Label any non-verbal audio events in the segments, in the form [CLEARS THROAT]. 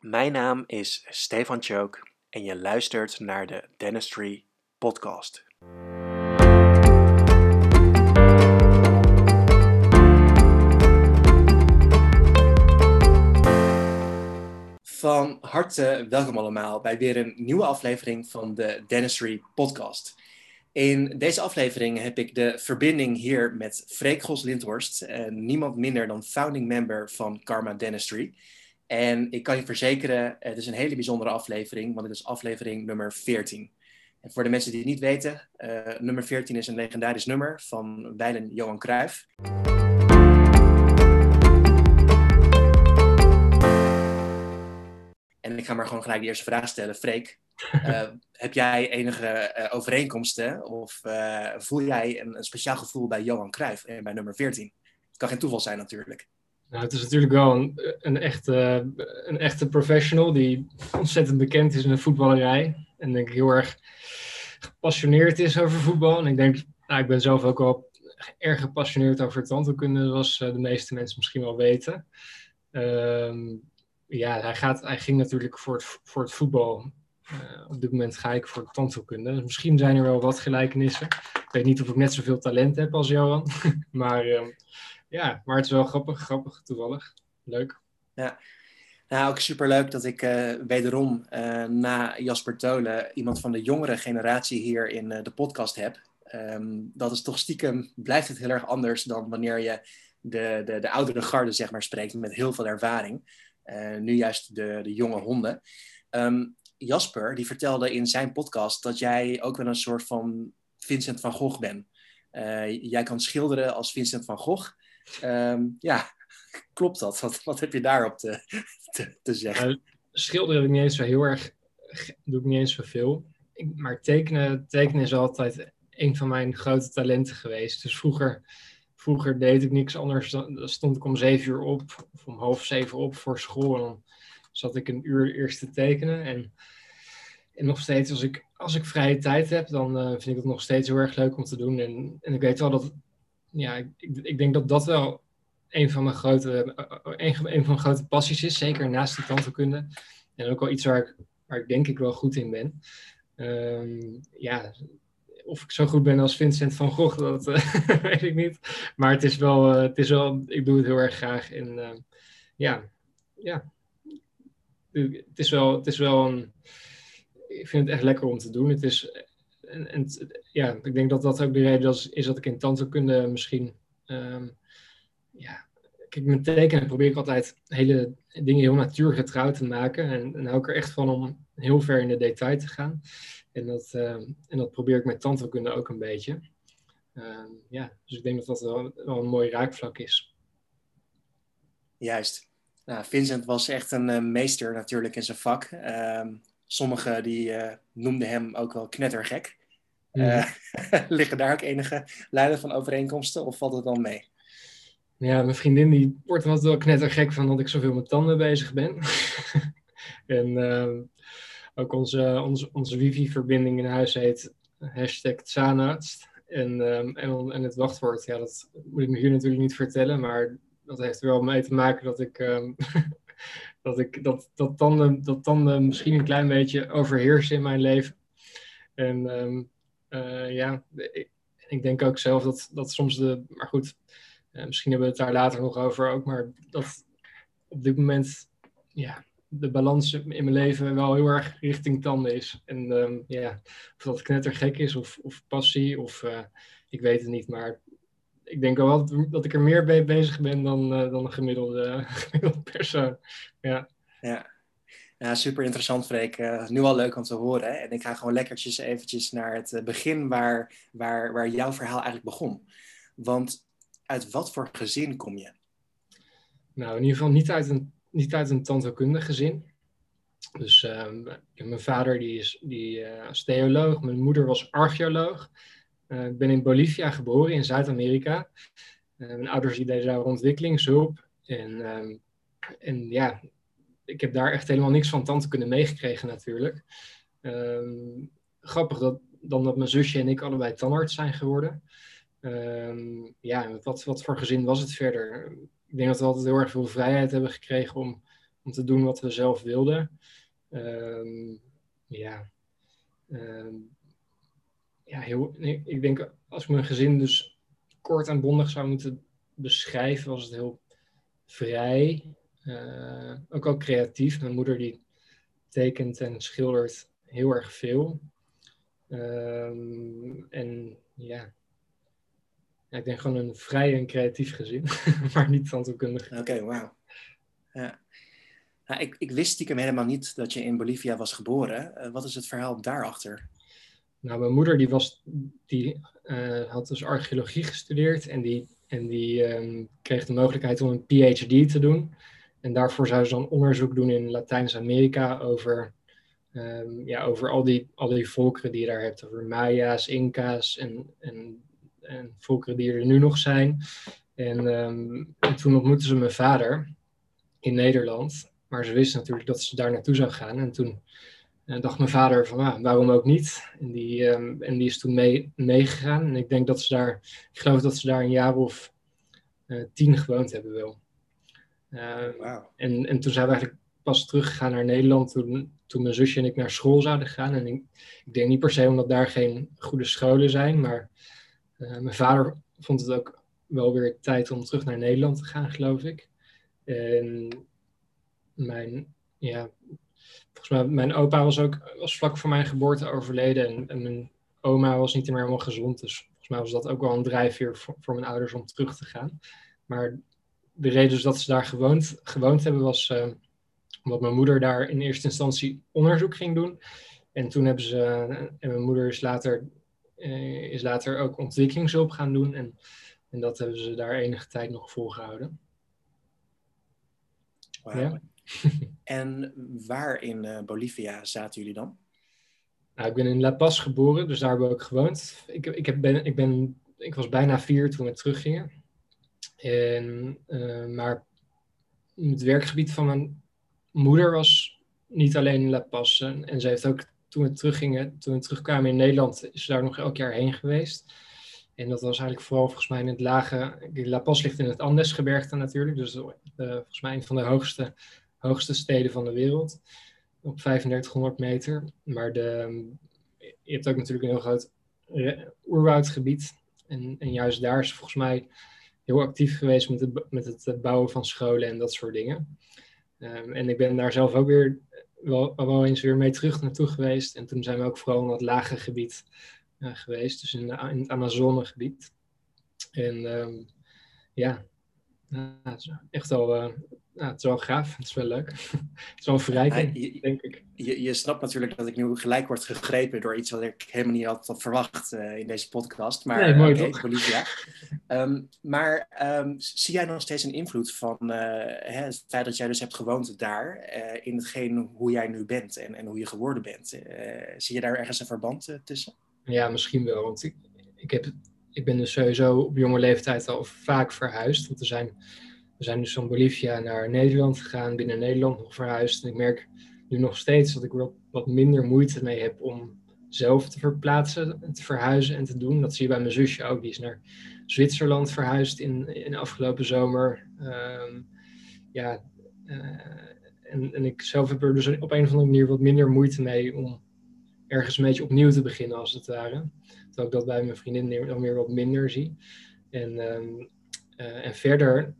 Mijn naam is Stefan Chook en je luistert naar de Dentistry Podcast. Van harte welkom allemaal bij weer een nieuwe aflevering van de Dentistry Podcast. In deze aflevering heb ik de verbinding hier met Freek Gos-Lindhorst, niemand minder dan founding member van Karma Dentistry. En ik kan je verzekeren, het is een hele bijzondere aflevering, want het is aflevering nummer 14. En voor de mensen die het niet weten, uh, nummer 14 is een legendarisch nummer van wijlen Johan Cruijff. En ik ga maar gewoon gelijk de eerste vraag stellen. Freek, uh, [LAUGHS] heb jij enige uh, overeenkomsten of voel jij een, een, speciaal gevoel bij Johan Cruijff en bij nummer 14? Het kan geen toeval zijn natuurlijk. Nou, het is natuurlijk wel een, echte, een echte professional die ontzettend bekend is in de voetballerij. En denk ik heel erg gepassioneerd is over voetbal. En ik denk, nou, ik ben zelf ook wel erg gepassioneerd over tandheelkunde, zoals uh, de meeste mensen misschien wel weten. Uh, ja, hij, gaat, hij ging natuurlijk voor het, voor het voetbal. Uh, op dit moment ga ik voor de tandheelkunde. Dus misschien zijn er wel wat gelijkenissen. Ik weet niet of ik net zoveel talent heb als Johan. [LAUGHS] maar ehm, ja, maar het is wel grappig, grappig, toevallig. Leuk. Ja. Nou, ook superleuk dat ik uh, wederom uh, na Jasper Tolen iemand van de jongere generatie hier in uh, de podcast heb. Um, dat is toch stiekem, blijft het heel erg anders dan wanneer je de, de, de oudere garde zeg maar, spreekt met heel veel ervaring. nu juist de, de jonge honden. Um, Jasper, die vertelde in zijn podcast dat jij ook wel een soort van Vincent van Gogh bent. jij kan schilderen als Vincent van Gogh. Um, ja, [LAUGHS] klopt dat? Wat, wat heb je daarop te, [LAUGHS] te, te zeggen? Uh, schilderen heb ik niet eens zo heel erg, doe ik niet eens zoveel. Maar tekenen, tekenen is altijd een van mijn grote talenten geweest. Dus vroeger, vroeger deed ik niks anders. Dan, stond ik om zeven uur op, of om half zeven op voor school. En dan zat ik een uur eerst te tekenen. En, en nog steeds, als ik, als ik vrije tijd heb, dan uh, vind ik het nog steeds heel erg leuk om te doen. En, en ik weet wel dat ja, ik, ik, denk dat dat wel een van mijn grote, een, een van mijn grote passies is. Zeker naast de tandheelkunde. En ook wel iets waar ik, ik denk ik wel goed in ben. Um, ja, of ik zo goed ben als Vincent van Gogh, dat uh, [LAUGHS] weet ik niet. Maar het is wel, het is wel, ik doe het heel erg graag. En uh, ja, ja. Het is wel, het is wel een, ik vind het echt lekker om te doen. Het is en, ja, ik denk dat dat ook de reden is, dat ik in tandheelkunde misschien. Um, ja, kijk, met tekenen probeer ik altijd hele dingen heel natuurgetrouwd te maken. En, en hou ik er echt van om heel ver in de detail te gaan. En dat, um, en dat probeer ik met tandheelkunde ook een beetje. Um, ja, dus ik denk dat dat wel, een mooi raakvlak is. Juist. Nou, Vincent was echt een uh, meester natuurlijk in zijn vak. Sommigen die uh, noemden hem ook wel knettergek. Uh, [LAUGHS] liggen daar ook enige lijnen van overeenkomsten of valt het dan mee? Ja, mijn vriendin die wordt er altijd wel knettergek van dat ik zoveel met tanden bezig ben. [LAUGHS] en uh, ook onze, onze, onze wifi-verbinding in huis heet hashtag Zaanarts. En, um, en, en het wachtwoord, ja, dat moet ik me hier natuurlijk niet vertellen, maar dat heeft er wel mee te maken dat ik, um, [LAUGHS] dat, ik dat, dat, tanden, dat tanden misschien een klein beetje overheersen in mijn leven. En um, uh, ja, ik, ik, denk ook zelf dat, dat soms de. Maar goed, uh, misschien hebben we het daar later nog over ook. Maar dat op dit moment. Ja, de balans in mijn leven wel heel erg richting tanden is. En um, ja, of dat knettergek is of, of passie, of uh, ik weet het niet. Maar ik denk wel dat ik er meer mee bezig ben dan, dan een gemiddelde, [LAUGHS] gemiddelde persoon. Ja. ja. Ja, super interessant, Freek. Uh, nu al leuk om te horen. Hè? En ik ga gewoon lekkertjes eventjes naar het eh, begin waar, waar, waar jouw verhaal eigenlijk begon. Want uit wat voor gezin kom je? Nou, in ieder geval niet uit een, niet uit een tandheelkundig gezin. Dus uh, mijn vader die is, die, uh, theoloog, mijn moeder was archeoloog. ik ben in Bolivia geboren, in Zuid-Amerika. mijn ouders die deden ontwikkelingshulp. En, ehm, en ja, ik heb daar echt helemaal niks van tante kunnen meegekregen natuurlijk. Um, grappig dat, dan dat mijn zusje en ik allebei tandarts zijn geworden. Um, ja, wat, wat voor gezin was het verder? Ik denk dat we altijd heel erg veel vrijheid hebben gekregen om, om te doen wat we zelf wilden. Ehm, ja, ehm, ja heel, ik denk als ik mijn gezin dus kort en bondig zou moeten beschrijven, was het heel vrij. Uh, ook al creatief. Mijn moeder die tekent en schildert heel erg veel. Um, en ja, ja, ik denk gewoon een vrij en creatief gezin, [LAUGHS] maar niet tandheelkundig. Oké, wauw. Ja. Nou, ik, ik wist stiekem helemaal niet dat je in Bolivia was geboren. Uh, wat is het verhaal daarachter? Nou, mijn moeder die was, die, uh, had dus archeologie gestudeerd en die, en die um, kreeg de mogelijkheid om een PhD te doen. En daarvoor zou ze dan onderzoek doen in Latijns-Amerika over, um, ja, over al, die, al die volkeren die je daar hebt. Over Maya's, Inca's en, en, en volkeren die er nu nog zijn. En, en toen ontmoette ze mijn vader in Nederland. Maar ze wist natuurlijk dat ze daar naartoe zou gaan. En toen uh, dacht mijn vader van, ah, waarom ook niet? En die, um, en die is toen mee, meegegaan. En ik denk dat ze daar, ik geloof dat ze daar een jaar of uh, tien gewoond hebben wel. Wow. en, en toen zijn we eigenlijk pas teruggegaan naar Nederland toen, toen mijn zusje en ik naar school zouden gaan. En ik, ik denk niet per se omdat daar geen goede scholen zijn, maar uh, mijn vader vond het ook wel weer tijd om terug naar Nederland te gaan, geloof ik. En mijn, ja, volgens mij, mijn opa was ook was vlak voor mijn geboorte overleden en, en mijn oma was niet meer helemaal gezond. Dus volgens mij was dat ook wel een drijfveer voor, voor mijn ouders om terug te gaan. Maar de reden dus dat ze daar gewoond, gewoond hebben was uh, omdat mijn moeder daar in eerste instantie onderzoek ging doen. En toen hebben ze, en mijn moeder is later, uh, is later ook ontwikkelingshulp gaan doen. En, en dat hebben ze daar enige tijd nog volgehouden. Wow. Ja. [LAUGHS] en waar in Bolivia zaten jullie dan? Nou, ik ben in La Paz geboren, dus daar hebben we ook gewoond. Ik, ik, heb, ben, ik, ben, ik was bijna vier toen we teruggingen. En, uh, maar het werkgebied van mijn moeder was niet alleen La Paz. En, en ze heeft ook, toen we teruggingen, toen we terugkwamen in Nederland, is ze daar nog elk jaar heen geweest. En dat was eigenlijk vooral volgens mij in het lage. La Paz ligt in het Andesgebergte natuurlijk. Dus uh, volgens mij een van de hoogste, hoogste steden van de wereld. Op 3500 meter. Maar de, je hebt ook natuurlijk een heel groot oerwoudgebied. En, en juist daar is volgens mij heel actief geweest met het, met het bouwen van scholen en dat soort dingen. Um, en ik ben daar zelf ook weer wel, wel eens weer mee terug naartoe geweest. En toen zijn we ook vooral in dat lage gebied uh, geweest, dus in, in het Amazonegebied. En um, ja, uh, het is echt wel uh, nou, het is wel gaaf, [LAUGHS] het is wel leuk. het is wel verrijking, ja, denk ik. Je, je snapt natuurlijk dat ik nu gelijk word gegrepen door iets wat ik helemaal niet had, had verwacht uh, in deze podcast. Maar, nee, mooi okay, toch? Bolivia. um, maar um, zie jij nog steeds een invloed van uh, hè, het feit dat jij dus hebt gewoond daar in hetgeen hoe jij nu bent en, en hoe je geworden bent? zie je daar ergens een verband tussen? Ja, misschien wel. Want ik, ik, heb, ik ben dus sowieso op jonge leeftijd al vaak verhuisd. Want er zijn we zijn dus van Bolivia naar Nederland gegaan, binnen Nederland nog verhuisd. En ik merk nu nog steeds dat ik er wat minder moeite mee heb om zelf te verplaatsen, te verhuizen en te doen. Dat zie je bij mijn zusje ook. Die is naar Zwitserland verhuisd in, in de afgelopen zomer. Um, ja, uh, en, en ik zelf heb er dus op een of andere manier wat minder moeite mee om ergens een beetje opnieuw te beginnen, als het ware. Ik dat bij mijn vriendin dan weer wat minder zie. En, um, uh, en verder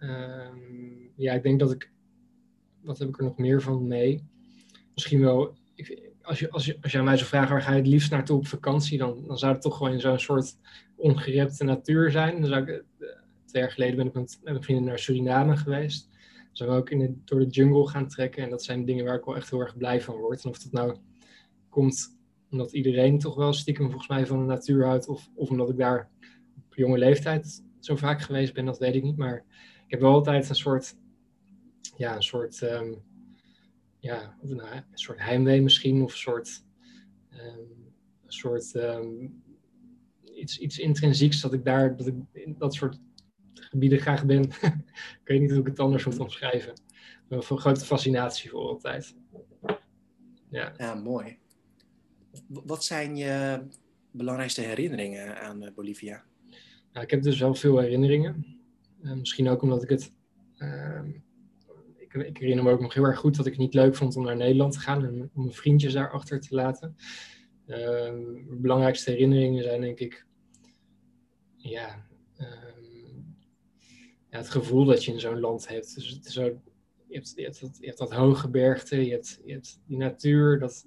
Um, ja, ik denk dat ik. Wat heb ik er nog meer van mee? Misschien wel. Ik, als, je, als, je, als je aan mij zou vragen waar ga je het liefst naartoe op vakantie, dan, dan zou het toch gewoon zo'n soort ongerepte natuur zijn. Ik, eh, twee jaar geleden ben ik met, een vriendin naar Suriname geweest. Dan zou ik ook in door de jungle gaan trekken. En dat zijn dingen waar ik wel echt heel erg blij van word. En of dat nou komt omdat iedereen toch wel stiekem volgens mij van de natuur houdt, of, of omdat ik daar op jonge leeftijd zo vaak geweest ben, dat weet ik niet. Maar ik heb wel altijd een soort, ja, een soort, um, ja, nou, een soort heimwee misschien, of een soort, um, een soort um, iets, iets intrinsieks dat ik daar, dat ik in dat soort gebieden graag ben. [LAUGHS] ik weet niet hoe ik het anders moet omschrijven. Een grote fascinatie voor altijd. Ja. ja, mooi. Wat zijn je belangrijkste herinneringen aan eh, Bolivia? Nou, ik heb dus wel veel herinneringen. Uh, misschien ook omdat ik het. Uh, ik, ik, herinner me ook nog heel erg goed dat ik het niet leuk vond om naar Nederland te gaan en om mijn vriendjes daar achter te laten. Ehm, belangrijkste herinneringen zijn denk ik, ja, ehm, ja, het gevoel dat je in zo'n land hebt. Dus het is zo, je, hebt, je, hebt dat, je hebt dat hoge bergte, je hebt, je hebt die natuur, dat,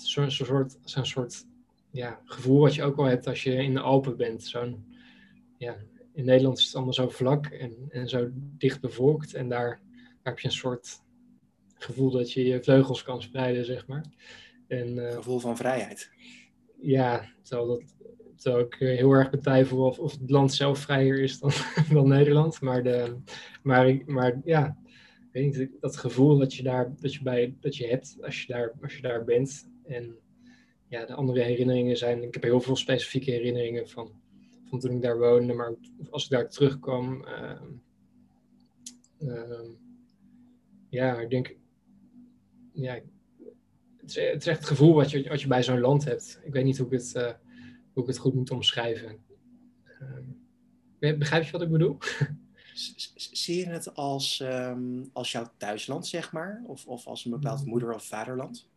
zo'n zo soort, zo'n soort ja, gevoel wat je ook wel hebt als je in de Alpen bent. Zo'n, ja, in Nederland is het allemaal zo vlak en, en zo dicht bevolkt. En daar, daar heb je een soort gevoel dat je je vleugels kan spreiden, zeg maar. En, uh, gevoel van vrijheid. Ja, terwijl, dat, terwijl ik heel erg betwijfel of, of het land zelf vrijer is dan, [LAUGHS] dan Nederland. Maar, de, maar, maar ja, weet niet, dat gevoel dat je, daar, dat, je bij, dat je hebt als je daar, als je daar bent. En ja, de andere herinneringen zijn, ik heb heel veel specifieke herinneringen van, van toen ik daar woonde, maar als ik daar terugkwam, uh, uh, ja, ik denk, ja, het is, het is, echt het gevoel wat je, wat je bij zo'n land hebt. Ik weet niet hoe ik het, uh, hoe ik het goed moet omschrijven. Ehm, begrijp je wat ik bedoel? Zie je het als, um, als jouw thuisland, zeg maar? Of, of als een bepaald mm. moeder- of vaderland?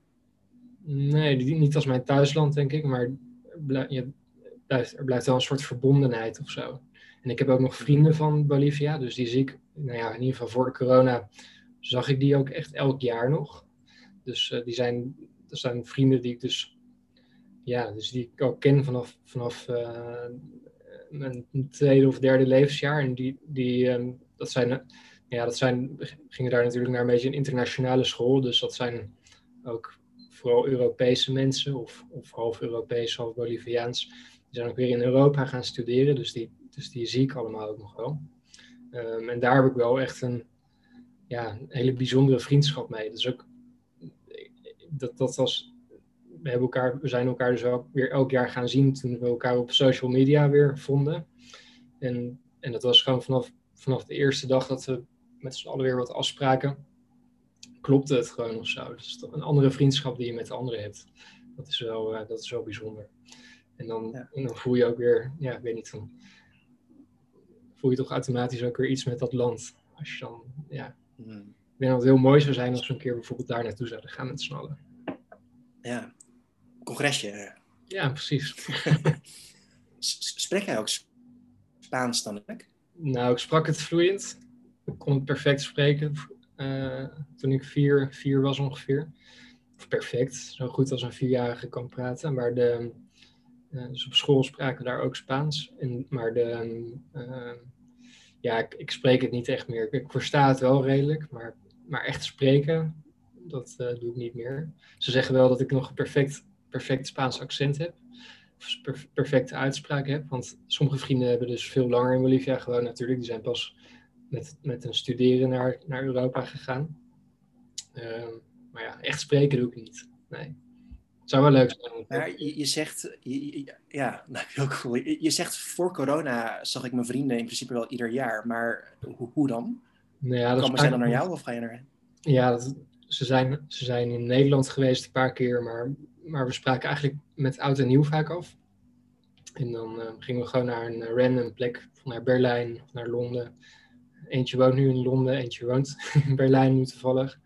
Nee, niet als mijn thuisland, denk ik. Maar er blijft wel een soort verbondenheid of zo. En ik heb ook nog vrienden van Bolivia, dus die zie ik, nou ja, in ieder geval voor de corona zag ik die ook echt elk jaar nog. Dus uh, die zijn, dat zijn vrienden die ik dus, ja, dus die ik ook ken vanaf, vanaf uh, mijn tweede of derde levensjaar. En die, die um, dat zijn, ja, dat zijn, gingen daar natuurlijk naar een beetje een internationale school. Dus dat zijn ook vooral Europese mensen, of, of half Europees, half Boliviaans. Die zijn ook weer in Europa gaan studeren, dus die, dus die zie ik allemaal ook nog wel. Um, en daar heb ik wel echt een, ja, een hele bijzondere vriendschap mee. Dus ook, dat, dat was, we, hebben elkaar, we zijn elkaar dus ook weer elk jaar gaan zien toen we elkaar op social media weer vonden. En, en dat was gewoon vanaf, vanaf de eerste dag dat we met z'n allen weer wat afspraken klopte het gewoon of zo. Dus een andere vriendschap die je met anderen hebt. Dat is wel, uh, dat is wel bijzonder. En dan, en dan voel je ook weer, ja, ik weet niet, dan voel je toch automatisch ook weer iets met dat land. Als je dan, ja. Hmm. Ik denk dat het heel mooi zou zijn als we een keer bijvoorbeeld daar naartoe zouden gaan met z'n allen. Ja, congresje. Ja, precies. [LAUGHS] Spreek jij ook Spaans dan? Nou, ik sprak het vloeiend. Ik kon het perfect spreken. Eh, toen ik vier, vier was ongeveer. Perfect, zo goed als een vierjarige kan praten. Maar de, uh, dus op school spraken we daar ook Spaans. En, maar de, uh, ja, ik, ik, spreek het niet echt meer. Ik, versta het wel redelijk, maar, maar echt spreken, dat doe ik niet meer. Ze zeggen wel dat ik nog een perfect, perfect Spaans accent heb. Perfecte uitspraak heb. Want sommige vrienden hebben dus veel langer in Bolivia gewoond natuurlijk. Die zijn pas met, met een studeren naar, naar Europa gegaan. Ehm, maar ja, echt spreken doe ik niet. Nee. Het zou wel leuk zijn. Maar je, je zegt, je, ja, [LAUGHS] nou, heel cool. Je, zegt voor corona zag ik mijn vrienden in principe wel ieder jaar. Maar hoe, hoe dan? Nou ja, Komen zij dan naar jou of ga je naar hen? Ja, ze, zijn, ze zijn in Nederland geweest een paar keer. Maar, maar we spraken eigenlijk met oud en nieuw vaak af. En dan uh, gingen we gewoon naar een random plek. Naar Berlijn of naar Londen. Eentje woont nu in Londen, eentje woont [LAUGHS] in Berlijn nu toevallig.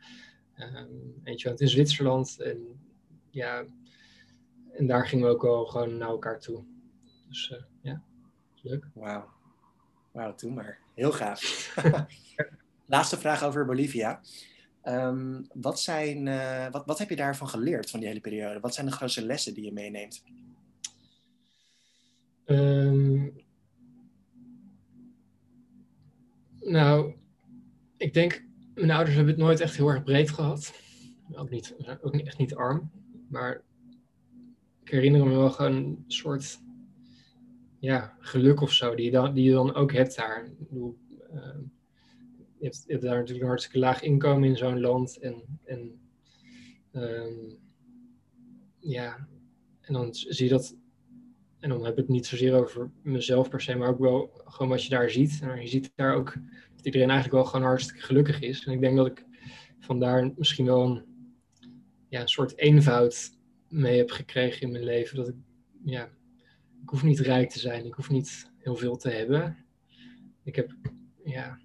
Um, eentje woont in Zwitserland. En ja, en daar gingen we ook wel gewoon naar elkaar toe. Dus uh, ja, leuk. Wauw. Wauw, toen maar. Heel gaaf. [LAUGHS] [LAUGHS] Laatste vraag over Bolivia. Um, wat, zijn, uh, wat, wat heb je daarvan geleerd van die hele periode? Wat zijn de grootste lessen die je meeneemt? Um, Nou, ik denk, mijn ouders hebben het nooit echt heel erg breed gehad. Ook niet, ook echt niet arm. Maar ik herinner me wel een soort ja, geluk of zo, die je dan, die dan ook hebt daar. Uh, je, hebt, daar natuurlijk een hartstikke laag inkomen in zo'n land. En, en um, ja, en dan zie je dat en dan heb ik het niet zozeer over mezelf per se, maar ook wel gewoon wat je daar ziet. En je ziet daar ook dat iedereen eigenlijk wel gewoon hartstikke gelukkig is. En ik denk dat ik vandaar misschien wel een, ja, een soort eenvoud mee heb gekregen in mijn leven. Dat ik, ja, ik hoef niet rijk te zijn, ik hoef niet heel veel te hebben. Ik heb, ja,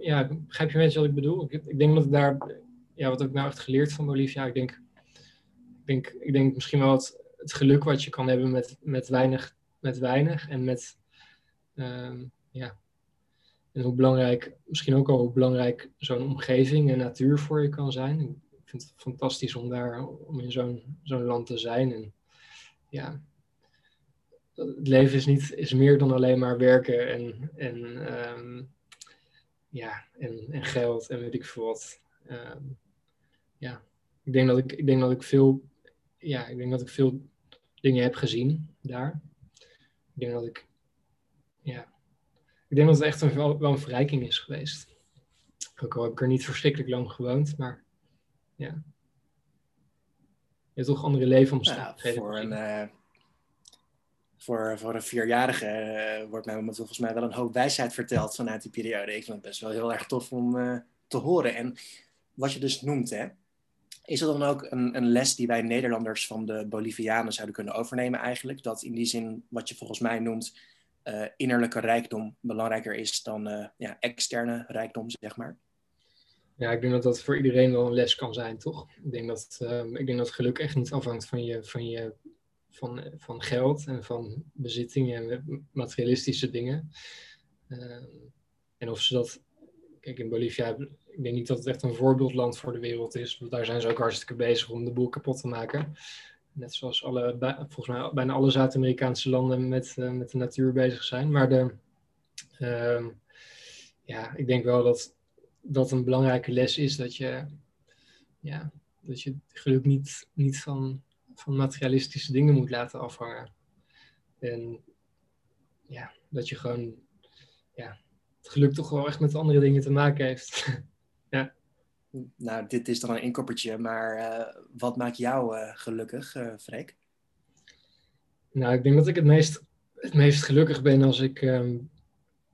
ja, begrijp je mensen wat ik bedoel? Ik, ik, denk dat ik daar, ja, wat ik nou echt geleerd van Bolivia? Ik denk, ik denk, ik denk misschien wel het, het geluk wat je kan hebben met, met, weinig, met weinig en met, ehm, ja, en hoe belangrijk, misschien ook al hoe belangrijk zo'n omgeving en natuur voor je kan zijn. Ik vind het fantastisch om daar, om in zo'n zo'n land te zijn. En ja, het leven is, niet, is meer dan alleen maar werken en, en, ehm, ja, en, en geld en weet ik veel wat. Ehm, ja, ik denk dat ik, ik denk dat ik veel, ja, ik denk dat ik veel dingen heb gezien daar. Ik denk dat ik, ja, ik denk dat het echt een, wel, een verrijking is geweest. Ook al heb ik er niet verschrikkelijk lang gewoond, maar ja. Je hebt toch andere leefomstandigheden. Ja, voor, een, uh, voor, voor een vierjarige uh, wordt mij volgens mij wel een hoop wijsheid verteld vanuit die periode. Ik vind het best wel heel erg tof om uh, te horen. En wat je dus noemt, hè, is er dan ook een, een, les die wij Nederlanders van de Bolivianen zouden kunnen overnemen eigenlijk? Dat in die zin, wat je volgens mij noemt, uh, innerlijke rijkdom belangrijker is dan uh, ja, externe rijkdom, zeg maar. Ja, ik denk dat dat voor iedereen wel een les kan zijn, toch? Ik denk dat, uh, ik denk dat geluk echt niet afhangt van, je, van, je, van, van geld en van bezittingen en materialistische dingen. Ehm, en of ze dat, kijk in Bolivia, ik denk niet dat het echt een voorbeeldland voor de wereld is, want daar zijn ze ook hartstikke bezig om de boel kapot te maken. Net zoals alle, volgens mij bijna alle Zuid-Amerikaanse landen met, uh, met de natuur bezig zijn. Maar de, uh, ja, ik denk wel dat dat een belangrijke les is dat je, ja, dat je geluk niet, niet van, van materialistische dingen moet laten afhangen. En ja, dat je gewoon ja, het geluk toch wel echt met andere dingen te maken heeft. [LAUGHS] ja nou, dit is dan een inkoppertje, maar uh, wat maakt jou uh, gelukkig, uh, Freek? Nou, ik denk dat ik het meest, het meest gelukkig ben als ik. Um,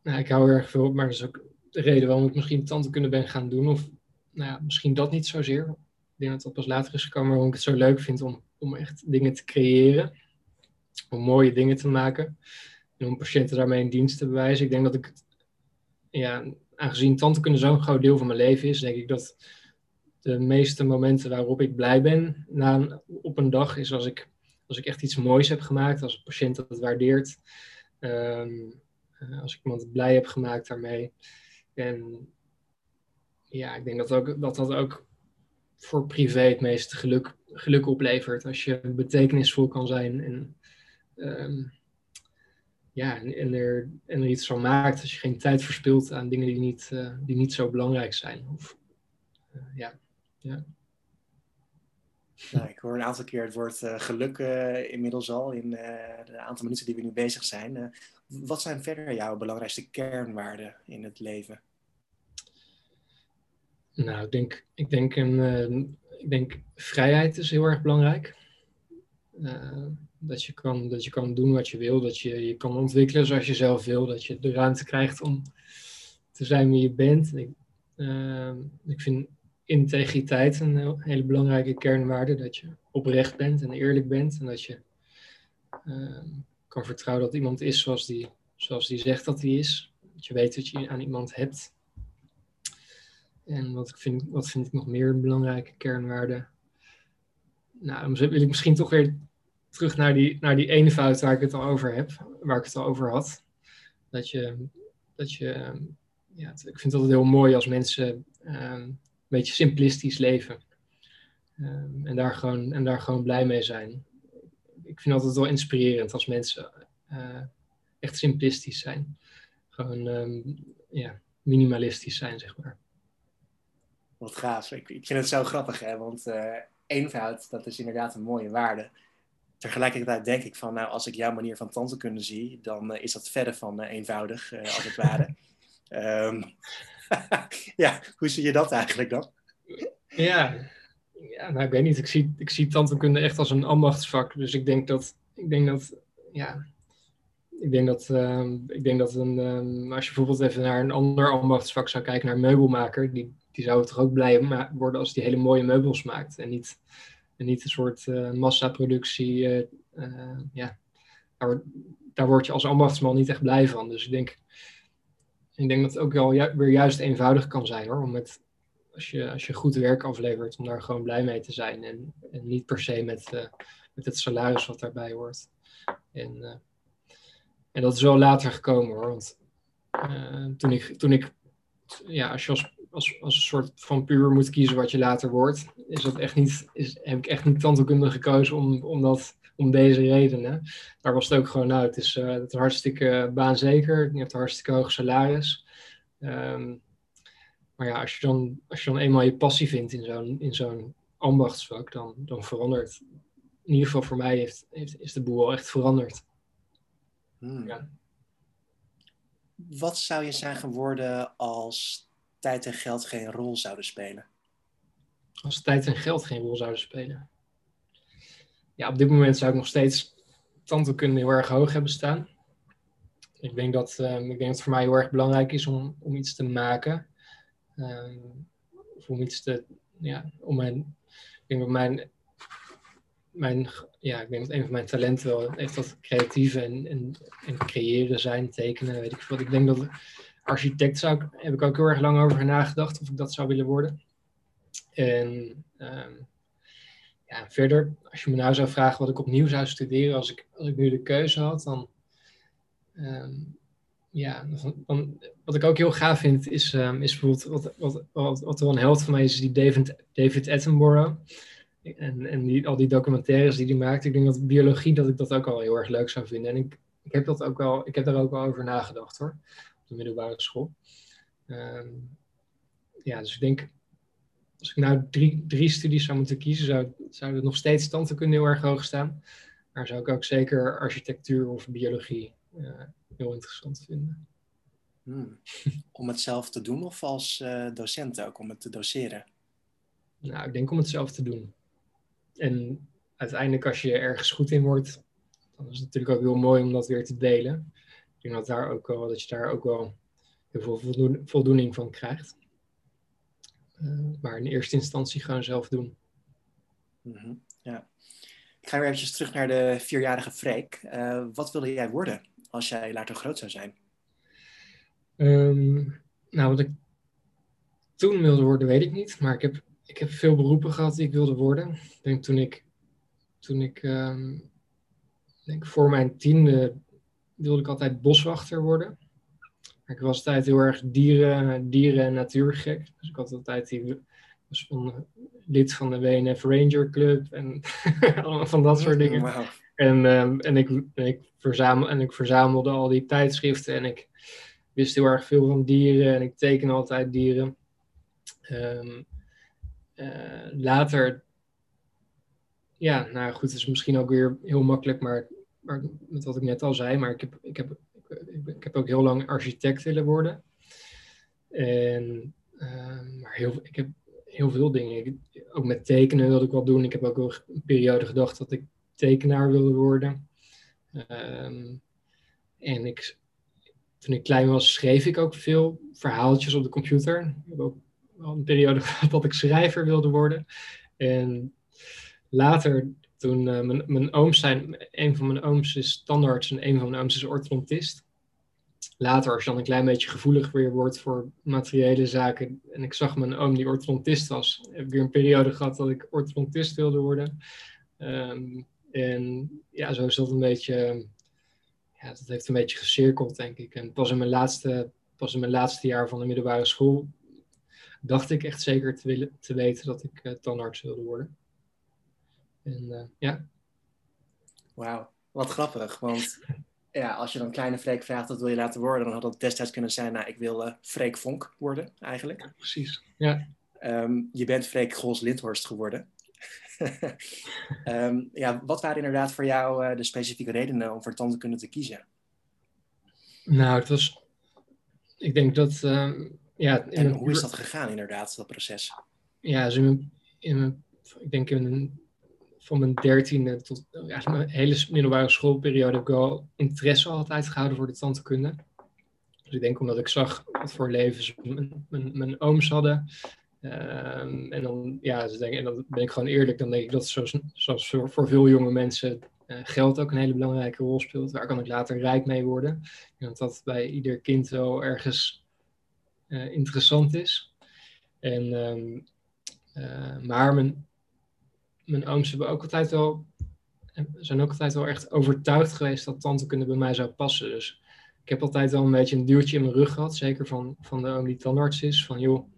nou, ik hou erg veel, maar dat is ook de reden waarom ik misschien tante kunnen ben gaan doen. Of nou ja, misschien dat niet zozeer. Ik denk dat dat pas later is gekomen, waarom ik het zo leuk vind om, om echt dingen te creëren. Om mooie dingen te maken. En om patiënten daarmee in dienst te bewijzen. Ik denk dat ik het, ja, aangezien tante kunnen zo'n groot deel van mijn leven is, denk ik dat de meeste momenten waarop ik blij ben na op een dag is als ik, als ik echt iets moois heb gemaakt, als een patiënt dat waardeert, ehm, eh, als ik iemand blij heb gemaakt daarmee. En ja, ik denk dat ook, dat, dat ook voor privé het meeste geluk, geluk oplevert. Als je betekenisvol kan zijn en ehm, ja, en, er, en er iets van maakt als je geen tijd verspilt aan dingen die niet, uh, die niet zo belangrijk zijn. Of, uh, ja. ja. Nou, ik hoor een aantal keer het woord uh, geluk inmiddels al in de aantal minuten die we nu bezig zijn. wat zijn verder jouw belangrijkste kernwaarden in het leven? Nou, ik denk, ik denk, een, ik denk vrijheid is heel erg belangrijk. Dat je, kan, dat je kan doen wat je wil, dat je je kan ontwikkelen zoals je zelf wil, dat je de ruimte krijgt om te zijn wie je bent. Ik, uh, ik vind integriteit een hele belangrijke kernwaarde, dat je oprecht bent en eerlijk bent en dat je uh, kan vertrouwen dat iemand is zoals die, zoals die zegt dat hij is. Dat je weet dat je aan iemand hebt. En wat, ik vind, wat vind ik nog meer een belangrijke kernwaarde? Nou, dan wil ik misschien toch weer terug naar die, naar die eenvoud waar ik het al over heb, waar ik het al over had. Dat je, dat je ja, ik vind het altijd heel mooi als mensen um, een beetje simplistisch leven. Um, en, daar gewoon, en daar gewoon blij mee zijn. Ik vind het altijd wel inspirerend als mensen uh, echt simplistisch zijn. Gewoon um, ja, minimalistisch zijn, zeg maar. Wat gaaf. Ik, ik vind het zo grappig, hè? want uh, eenvoud, dat is inderdaad een mooie waarde tegelijkertijd denk ik van, nou, als ik jouw manier van tante kunnen zie, dan uh, is dat verder van uh, eenvoudig, uh, als het ware. um, [LAUGHS] [LAUGHS] ja, hoe zie je dat eigenlijk dan? Ja, ja nou, ik weet niet. Ik zie, ik zie tandheelkunde echt als een ambachtsvak. Dus ik denk dat, ik denk dat, ja, ik denk dat, uh, ik denk dat een, um, als je bijvoorbeeld even naar een ander ambachtsvak zou kijken, naar een meubelmaker, die, die zou toch ook blij worden als die hele mooie meubels maakt. En niet en niet een soort uh, massaproductie. Uh, ja, daar, word je als ambachtsman niet echt blij van. Dus ik denk, ik denk dat het ook wel weer juist eenvoudig kan zijn hoor. Om met, als, je, als je goed werk aflevert, om daar gewoon blij mee te zijn. En, en niet per se met, met het salaris wat daarbij hoort. En, en dat is wel later gekomen hoor. Want toen ik, toen ik ja, als je als, als, als een soort van puur moet kiezen wat je later wordt, is dat echt niet, is, heb ik echt niet tandheelkunde gekozen om, om, dat, om deze redenen. Daar was het ook gewoon uit. Het is, uh, het is hartstikke baanzeker. Je hebt een hartstikke hoog salaris. Um, maar ja, als je, dan, als je dan eenmaal je passie vindt in zo'n, in zo'n ambachtsvak, dan, dan verandert. In ieder geval voor mij heeft, heeft, is de boel al echt veranderd. Hmm. Ja. Wat zou je zijn geworden als tijd en geld geen rol zouden spelen? Als tijd en geld geen rol zouden spelen? Ja, op dit moment zou ik nog steeds tandheelkunde heel erg hoog hebben staan. Ik denk dat, um, ik denk dat het voor mij heel erg belangrijk is om, om iets te maken. Um, of om iets te, ja, om mijn, ik denk dat mijn, mijn, ja, ik denk dat een van mijn talenten wel echt dat creatieve en, en, en creëren zijn, tekenen, weet ik wat. Ik denk dat architect zou ik, heb ik ook heel erg lang over nagedacht of ik dat zou willen worden. En um, ja, verder, als je me nou zou vragen wat ik opnieuw zou studeren als ik, als ik nu de keuze had, dan um, ja, wat ik ook heel gaaf vind, is, um, is bijvoorbeeld wat, wat, wat, wat wel een held van mij is, die David, David Attenborough. En, en die, al die documentaires die hij maakt. Ik denk dat biologie, dat ik dat ook al heel erg leuk zou vinden. En ik, ik heb, dat ook ik heb daar ook wel over nagedacht hoor, de middelbare school. Um, ja, dus ik denk, als ik nou drie, drie studies zou moeten kiezen, zou, zou het nog steeds tandheelkunde heel erg hoog staan. Maar zou ik ook zeker architectuur of biologie uh, heel interessant vinden. Hmm. [LAUGHS] Om het zelf te doen of als uh, docent ook, om het te doseren? Nou, ik denk om het zelf te doen. En uiteindelijk als je ergens goed in wordt, dan is het natuurlijk ook heel mooi om dat weer te delen. Ik denk dat, daar ook wel, dat je daar ook wel heel veel voldoening van krijgt. Uh, maar in eerste instantie gewoon zelf doen. Mm -hmm. Ja. Ik ga weer eventjes terug naar de vierjarige Freek. Uh, wat wilde jij worden als jij later groot zou zijn? Um, nou, wat ik toen wilde worden, weet ik niet. Maar ik heb, ik heb veel beroepen gehad die ik wilde worden. Ik denk toen ik, toen ik um, denk voor mijn tiende wilde ik altijd boswachter worden. Ik was altijd heel erg dieren, dieren- en natuurgek. Dus ik had altijd die, was van, lid van de WNF Ranger Club en [LAUGHS] allemaal van dat soort dingen. Wow. En, um, en, ik, en, ik verzamel, en ik verzamelde al die tijdschriften en ik wist heel erg veel van dieren en ik teken altijd dieren. Um, uh, later, ja, nou goed, het is misschien ook weer heel makkelijk, maar, maar met wat ik net al zei, maar ik heb, ik heb, ik, ik heb ook heel lang architect willen worden. En, uh, maar heel, ik heb heel veel dingen. Ik, ook met tekenen wilde ik wat doen. Ik heb ook een periode gedacht dat ik tekenaar wilde worden. Um, en ik, toen ik klein was, schreef ik ook veel verhaaltjes op de computer. Ik heb ook wel een periode [LAUGHS] gehad dat ik schrijver wilde worden. En later, toen uh, mijn, mijn ooms zijn, een van mijn ooms is tandarts en een van mijn ooms is orthodontist. Later, als je dan een klein beetje gevoelig weer wordt voor materiële zaken, en ik zag mijn oom die orthodontist was, heb ik weer een periode gehad dat ik orthodontist wilde worden. Um, en ja, zo is dat een beetje, ja, dat heeft een beetje gecirkeld, denk ik. En pas in mijn laatste, pas in mijn laatste jaar van de middelbare school dacht ik echt zeker te, willen, te weten dat ik uh, tandarts wilde worden. En uh, ja. Wauw, wat grappig. Want [LAUGHS] ja, als je dan kleine Freek vraagt wat wil je laten worden, dan had dat destijds kunnen zijn, nou, ik wil uh, Freek Vonk worden, eigenlijk. Ja, precies, ja. Um, je bent Freek Gols Lindhorst geworden. um, [LAUGHS] ja, wat waren inderdaad voor jou uh, de specifieke redenen om voor tandheelkunde te kiezen? Nou, het was, ik denk dat, uh, ja. En hoe is dat gegaan inderdaad, dat proces? Ja, dus in mijn, in mijn, ik denk in mijn, van mijn dertiende tot ja, mijn hele middelbare schoolperiode heb ik wel interesse altijd gehouden voor de tandheelkunde. Dus ik denk omdat ik zag wat voor levens mijn, mijn, ooms hadden. Um, en, dan, ja, dus denk, en dan ben ik gewoon eerlijk, dan denk ik dat zoals, voor, voor veel jonge mensen geld ook een hele belangrijke rol speelt. Waar kan ik later rijk mee worden? Want dat bij ieder kind wel ergens interessant is. En, ehm, maar mijn, mijn ooms hebben ook altijd wel, zijn ook altijd wel echt overtuigd geweest dat tandheelkunde bij mij zou passen. Dus ik heb altijd wel een beetje een duwtje in mijn rug gehad, zeker van, van de oom die tandarts is. Van joh,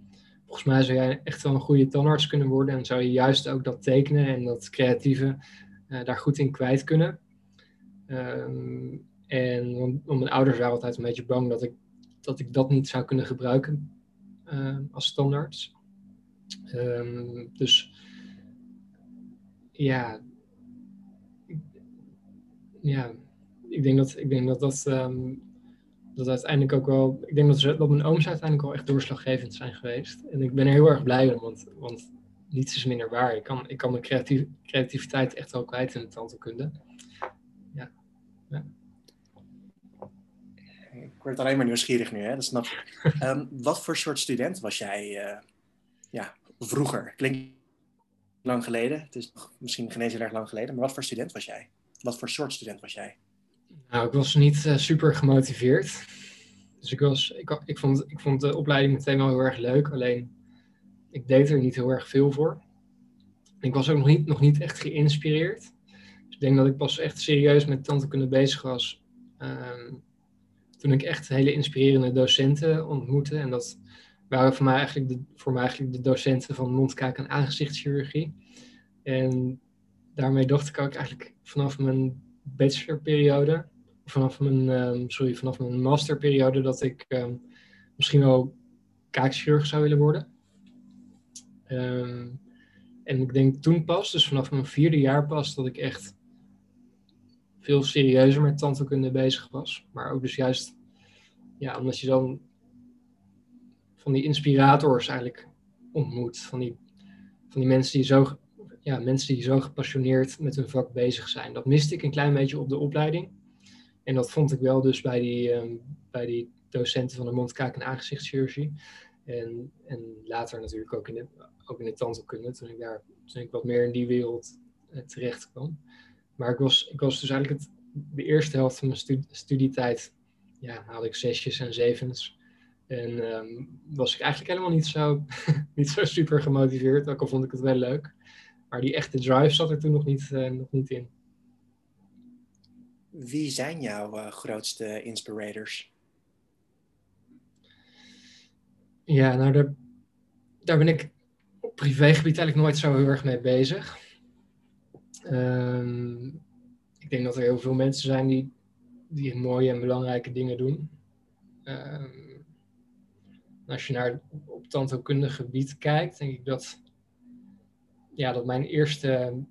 volgens mij zou jij echt wel een goede tandarts kunnen worden en zou je juist ook dat tekenen en dat creatieve uh, daar goed in kwijt kunnen. Um, en om mijn ouders waren altijd een beetje bang dat ik dat, ik dat niet zou kunnen gebruiken uh, als standaard. Um, dus ja, ja, ik denk dat ik denk dat, dat, um, dat uiteindelijk ook wel. Ik denk dat, ze, dat mijn ooms uiteindelijk wel echt doorslaggevend zijn geweest. En ik ben er heel erg blij om, want, want niets is minder waar. Ik kan, ik kan mijn creatief, creativiteit echt wel kwijt in de tandheelkunde. Ja. ja. Ik word alleen maar nieuwsgierig nu, hè? dat snap ik. um, [LAUGHS] wat voor soort student was jij uh, ja, vroeger? Klinkt lang geleden. Het is misschien geen eens erg lang geleden. Maar wat voor student was jij? Wat voor soort student was jij? Nou, ik was niet uh, super gemotiveerd. Dus ik, was, ik, ik, vond, ik vond de opleiding meteen wel heel erg leuk. Alleen, ik deed er niet heel erg veel voor. Ik was ook nog niet, nog niet echt geïnspireerd. Dus ik denk dat ik pas echt serieus met tandheelkunde bezig was. Um, toen ik echt hele inspirerende docenten ontmoette. En dat waren voor mij eigenlijk de, voor mij eigenlijk de docenten van mondkaak- en aangezichtschirurgie. En daarmee dacht ik ook eigenlijk vanaf mijn bachelorperiode, vanaf mijn, um, sorry, vanaf mijn masterperiode, dat ik um, misschien wel kaakchirurg zou willen worden. Um, en ik denk toen pas, dus vanaf mijn vierde jaar pas, dat ik echt veel serieuzer met tandheelkunde bezig was. Maar ook dus juist, ja, omdat je dan van die inspirators eigenlijk ontmoet. Van die, van die mensen, die zo, ja, mensen die zo gepassioneerd met hun vak bezig zijn. Dat miste ik een klein beetje op de opleiding. En dat vond ik wel dus bij die, um, bij die docenten van de mondkaak- en aangezichtschirurgie. En, en later natuurlijk ook in de, ook in de tandheelkunde, toen ik daar toen ik wat meer in die wereld uh, terecht kwam. Maar ik was, ik was dus eigenlijk het, de eerste helft van mijn studie, studietijd, ja, haalde ik zesjes en zevens. En um, was ik eigenlijk helemaal niet zo, [LAUGHS] niet zo super gemotiveerd, ook al vond ik het wel leuk. Maar die echte drive zat er toen nog niet, uh, nog niet in. Wie zijn jouw uh, grootste inspirators? Ja, nou daar, daar ben ik op privégebied eigenlijk nooit zo heel erg mee bezig. Um, ik denk dat er heel veel mensen zijn die, die mooie en belangrijke dingen doen. Um, als je naar op tandheelkundig gebied kijkt, denk ik dat, ja, dat mijn eerste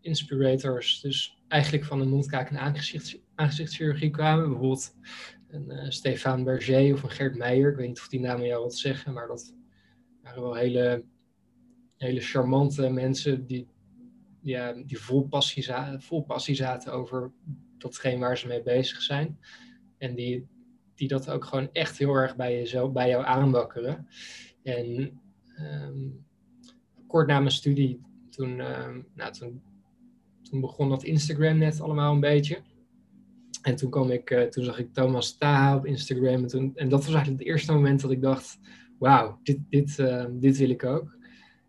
inspirators dus eigenlijk van de mondkaak- en aangezichts, aangezichtschirurgie kwamen. Bijvoorbeeld een uh, Stefan Berger of een Gert Meijer. Ik weet niet of die namen jou wat zeggen, maar dat waren wel hele, hele charmante mensen die, ja, die vol, passie vol passie zaten over datgene waar ze mee bezig zijn. En die, die dat ook gewoon echt heel erg bij, jezelf, bij jou aanwakkeren. En um, kort na mijn studie, toen, um, nou, toen, toen begon dat Instagram net allemaal een beetje. En toen, kwam ik, uh, toen zag ik Thomas Taha op Instagram. En, en dat was eigenlijk het eerste moment dat ik dacht, wauw, dit, dit, uh, dit wil ik ook.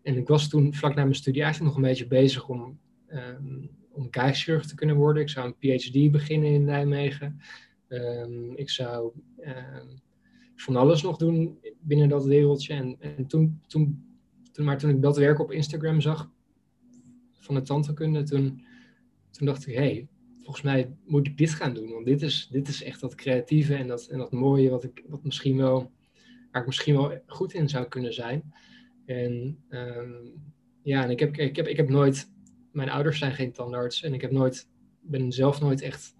En ik was toen vlak na mijn studie eigenlijk nog een beetje bezig om, um, om te kunnen worden. Ik zou een PhD beginnen in Nijmegen. Um, ik zou um, van alles nog doen binnen dat wereldje. En, en toen, toen, toen, maar toen ik dat werk op Instagram zag van de tandheelkunde, toen, toen dacht ik, hé, hey, volgens mij moet ik dit gaan doen. Want dit is, dit is echt dat creatieve en dat, en dat mooie wat ik wat misschien wel, waar ik misschien wel goed in zou kunnen zijn. En um, ja, en ik heb, ik, heb, ik heb nooit, mijn ouders zijn geen tandarts en ik heb nooit, ben zelf nooit echt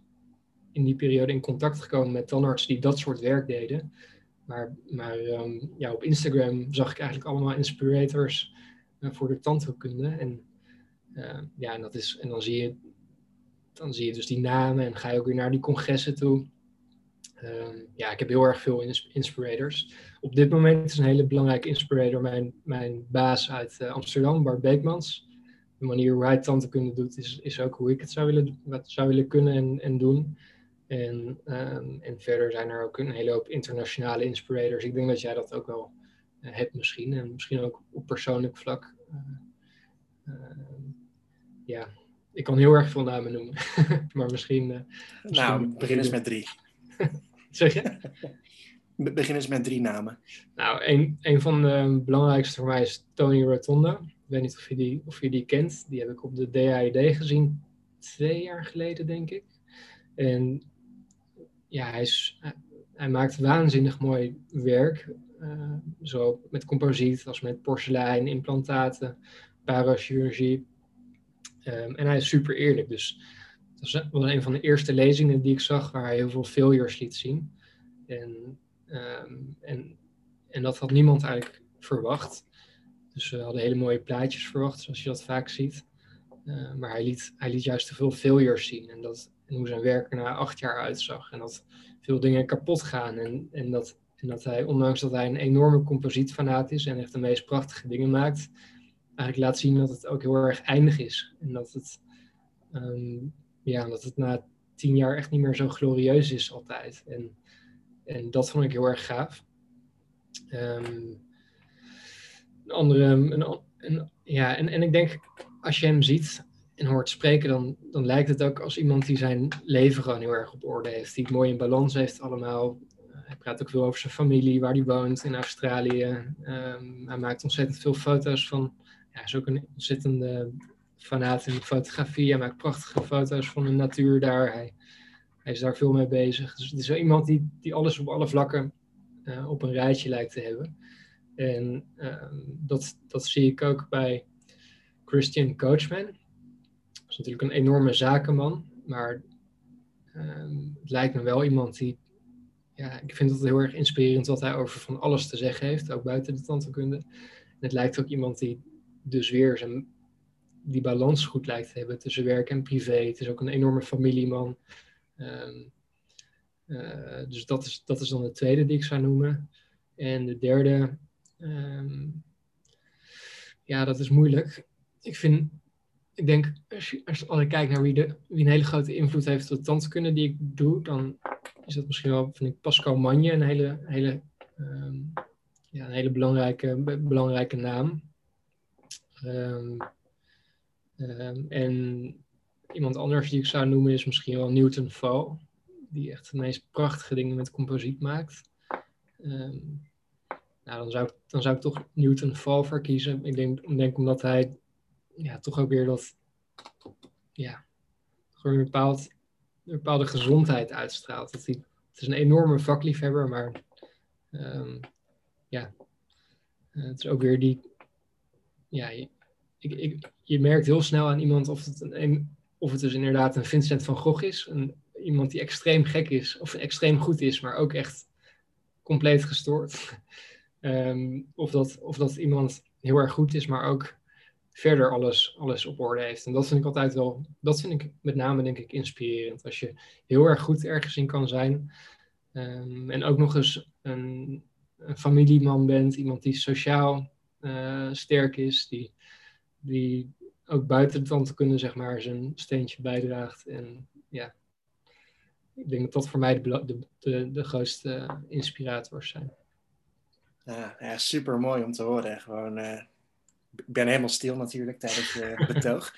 in die periode in contact gekomen met tandartsen die dat soort werk deden. Maar, maar um, ja, op Instagram zag ik eigenlijk allemaal inspirators uh, voor de tandheelkunde. En, uh, ja, en, dat is, en dan, zie je, dan zie je dus die namen en ga je ook weer naar die congressen toe. Um, ja, ik heb heel erg veel ins inspirators. Op dit moment is een hele belangrijke inspirator mijn, mijn baas uit uh, Amsterdam, Bart Beekmans. de manier hoe hij tandheelkunde doet, is, is ook hoe ik het zou willen, wat zou willen kunnen en, en doen. En, ehm, en verder zijn er ook een hele hoop internationale inspirators. Ik denk dat jij dat ook wel uh, hebt misschien. En misschien ook op persoonlijk vlak. Uh, ja, ik kan heel erg veel namen noemen. [LAUGHS] maar misschien... Uh, nou, begin eens met drie. [LAUGHS] zeg je? Begin eens met drie namen. Nou, een, een van de belangrijkste voor mij is Tony Rotonda. Ik weet niet of je die, of je die kent. Die heb ik op de DAID gezien twee jaar geleden, denk ik. En ja, hij, is, hij maakt waanzinnig mooi werk. Uh, zo met composiet als met porselein, implantaten, parachirurgie. Um, en hij is super eerlijk. Dus dat was een van de eerste lezingen die ik zag waar hij heel veel failures liet zien. En, um, en, en dat had niemand eigenlijk verwacht. Dus we hadden hele mooie plaatjes verwacht, zoals je dat vaak ziet. Uh, maar hij liet, hij liet juist te veel failures zien. En, dat, en hoe zijn werk er na acht jaar uitzag. En dat veel dingen kapot gaan. En, en, dat, en dat hij, ondanks dat hij een enorme composietfanaat is en echt de meest prachtige dingen maakt, eigenlijk laat zien dat het ook heel erg eindig is. En dat het, um, ja, dat het na tien jaar echt niet meer zo glorieus is altijd. En, en dat vond ik heel erg gaaf. Um, een andere, een, een, ja, en, en ik denk, als je hem ziet en hoort spreken, dan, dan lijkt het ook als iemand die zijn leven gewoon heel erg op orde heeft. Die het mooi in balans heeft allemaal. Hij praat ook veel over zijn familie, waar hij woont in Australië. Um, hij maakt ontzettend veel foto's van ja, hij is ook een ontzettende fanaat in fotografie. Hij maakt prachtige foto's van de natuur daar. Hij, is daar veel mee bezig. Dus het is wel iemand die, die alles op alle vlakken uh, op een rijtje lijkt te hebben. En uh, dat, dat zie ik ook bij Christian Coachman. Is natuurlijk een enorme zakenman, maar uh, het lijkt me wel iemand die. Ja, ik vind het heel erg inspirerend wat hij over van alles te zeggen heeft, ook buiten de tandheelkunde. En het lijkt ook iemand die dus weer zijn, die balans goed lijkt te hebben tussen werk en privé. Het is ook een enorme familieman. Um, dus dat is, dat is dan de tweede die ik zou noemen. En de derde, um, ja, dat is moeilijk. Ik vind, ik denk, als, als, ik kijk naar wie, de, wie een hele grote invloed heeft op de tandkunde die ik doe, dan is dat misschien wel, vind ik, Pascal Manje een hele, hele, um, ja, een hele belangrijke, belangrijke naam. Um, um, en iemand anders die ik zou noemen is misschien wel Newton Fall, die echt de meest prachtige dingen met composiet maakt. Nou, dan zou, ik, dan zou ik toch Newton Fall verkiezen. Ik denk omdat hij ja, toch ook weer dat, ja, gewoon een, bepaald, bepaalde gezondheid uitstraalt. Dat hij, het is een enorme vakliefhebber, maar ja, het is ook weer die ja, ik, ik, je merkt heel snel aan iemand of het, een, of het dus inderdaad een Vincent van Gogh is. Een, iemand die extreem gek is of extreem goed is, maar ook echt compleet gestoord. um, [LAUGHS] of, dat, of dat iemand heel erg goed is, maar ook verder alles, alles op orde heeft. En dat vind ik altijd wel, dat vind ik met name denk ik inspirerend. Als je heel erg goed ergens in kan zijn. Um, en ook nog eens een, een familieman bent, iemand die sociaal uh, sterk is, die, die ook buiten de tand kunnen, zeg maar, zijn steentje bijdraagt. En ja, ik denk dat dat voor mij de, de, de, grootste inspirators zijn. Ja, ja, super mooi om te horen. Gewoon, ik ben helemaal stil natuurlijk tijdens je betoog.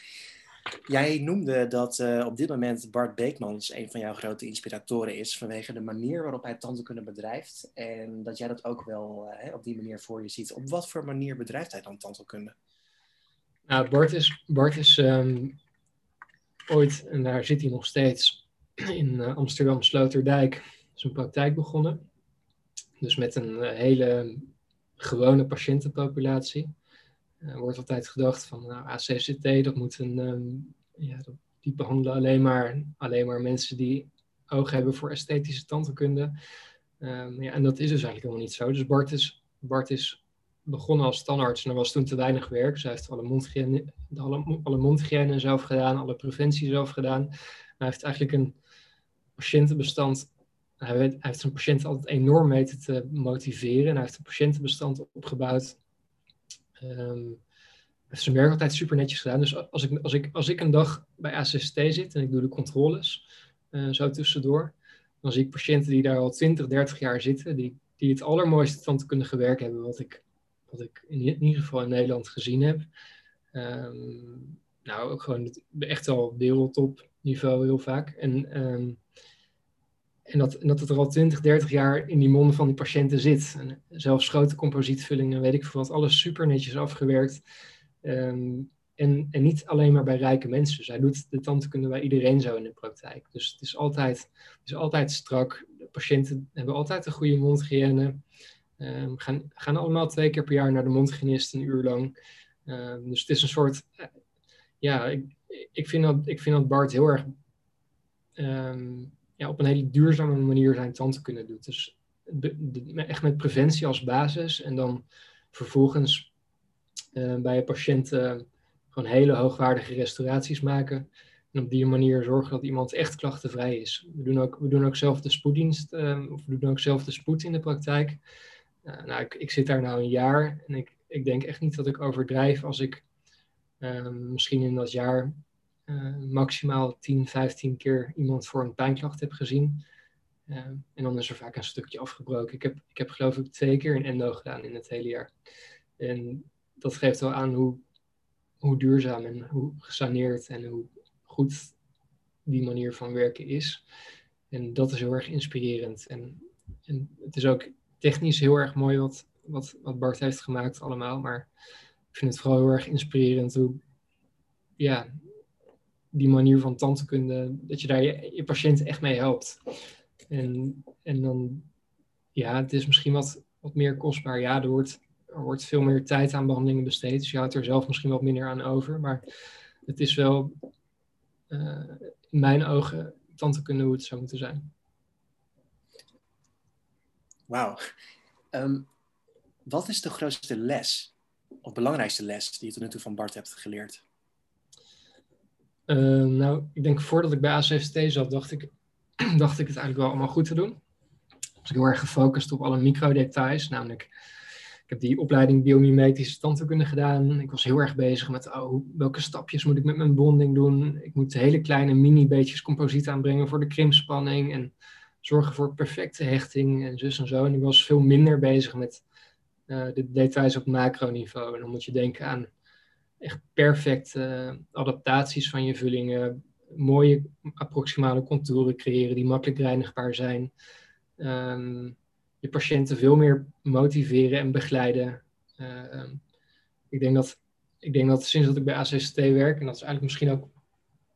Jij noemde dat uh, op dit moment Bart Beekmans een van jouw grote inspiratoren is vanwege de manier waarop hij tandheelkunde bedrijft. En dat jij dat ook wel uh, op die manier voor je ziet. Op wat voor manier bedrijft hij dan tandheelkunde? Nou, Bart is, Bart is um, ooit, en daar zit hij nog steeds, in Amsterdam Sloterdijk zijn praktijk begonnen. Dus met een hele gewone patiëntenpopulatie. Er wordt altijd gedacht van nou, ACCT, dat moet een, um, ja, die behandelen alleen maar, alleen maar mensen die oog hebben voor esthetische tandheelkunde. Um, ja, en dat is dus eigenlijk helemaal niet zo. Dus Bart is, Bart is begonnen als tandarts en er was toen te weinig werk. Dus hij heeft alle mondhygiëne, alle, alle mondhygiëne zelf gedaan, alle preventie zelf gedaan. Hij heeft eigenlijk een patiëntenbestand hij, hij heeft zijn patiënten altijd enorm weten te motiveren. En hij heeft een patiëntenbestand opgebouwd Um, heeft zijn werk altijd super netjes gedaan. Dus als ik, als ik, als ik een dag bij ACST zit en ik doe de controles, uh, zo tussendoor, dan zie ik patiënten die daar al 20, 30 jaar zitten, die, die het allermooiste van te kunnen gewerkt hebben, wat ik, wat ik in, ieder geval in Nederland gezien heb. Um, nou, ook gewoon echt al wereldtop niveau heel vaak. En, um, en, dat, dat het er al 20, 30 jaar in die monden van die patiënten zit. Zelfs grote composietvullingen, weet ik veel wat, alles super netjes afgewerkt. Um, en, en niet alleen maar bij rijke mensen. Zij doet de tandheelkunde bij iedereen zo in de praktijk. Dus het is altijd, is altijd strak. De patiënten hebben altijd een goede mondhygiëne. Um, gaan, gaan allemaal twee keer per jaar naar de mondhygiënist een uur lang. Um, dus het is een soort. Ja, ik, ik, vind dat, ik vind dat Bart heel erg op een hele duurzame manier zijn tandheelkunde doet. Dus echt met preventie als basis. En dan vervolgens uh, bij een patiënt gewoon hele hoogwaardige restauraties maken. En op die manier zorgen dat iemand echt klachtenvrij is. We doen ook, we doen ook zelf de spoeddienst, uh, of we doen ook zelf de spoed in de praktijk. Uh, nou, ik, ik, zit daar nou een jaar en ik, ik denk echt niet dat ik overdrijf als ik uh, misschien in dat jaar eh, maximaal 10, 15 keer iemand voor een pijnklacht heb gezien. en dan is er vaak een stukje afgebroken. Ik heb, ik heb geloof ik twee keer een endo gedaan in het hele jaar. En dat geeft wel aan hoe hoe duurzaam en hoe gesaneerd en hoe goed die manier van werken is. En dat is heel erg inspirerend. En, en het is ook technisch heel erg mooi wat, wat, wat Bart heeft gemaakt allemaal. Maar ik vind het vooral heel erg inspirerend hoe ja, die manier van tandheelkunde, dat je daar je, patiënt echt mee helpt. En, en dan, ja, het is misschien wat, wat meer kostbaar. Ja, er wordt er wordt veel meer tijd aan behandelingen besteed. Dus je houdt er zelf misschien wat minder aan over. Maar het is wel uh, in mijn ogen kunnen hoe het zou moeten zijn. Wauw. Um, wat is de grootste les, of belangrijkste les, die je tot nu toe van Bart hebt geleerd? Uh, nou, ik denk voordat ik bij ACFT zat, dacht ik, [CLEARS THROAT] dacht ik het eigenlijk wel allemaal goed te doen. Was ik heel erg gefocust op alle microdetails, namelijk ik heb die opleiding biomimetische tandheelkunde gedaan. Ik was heel erg bezig met oh, welke stapjes moet ik met mijn bonding doen. Ik moet hele kleine mini-beetjes composiet aanbrengen voor de krimpspanning. En zorgen voor perfecte hechting en zus en zo. En ik was veel minder bezig met uh, de details op macroniveau. En dan moet je denken aan echt perfecte adaptaties van je vullingen. Mooie approximale contouren creëren die makkelijk reinigbaar zijn. Um, je patiënten veel meer motiveren en begeleiden. Uh, um, ik, denk dat, ik denk dat sinds dat ik bij ACST werk, en dat is eigenlijk misschien ook,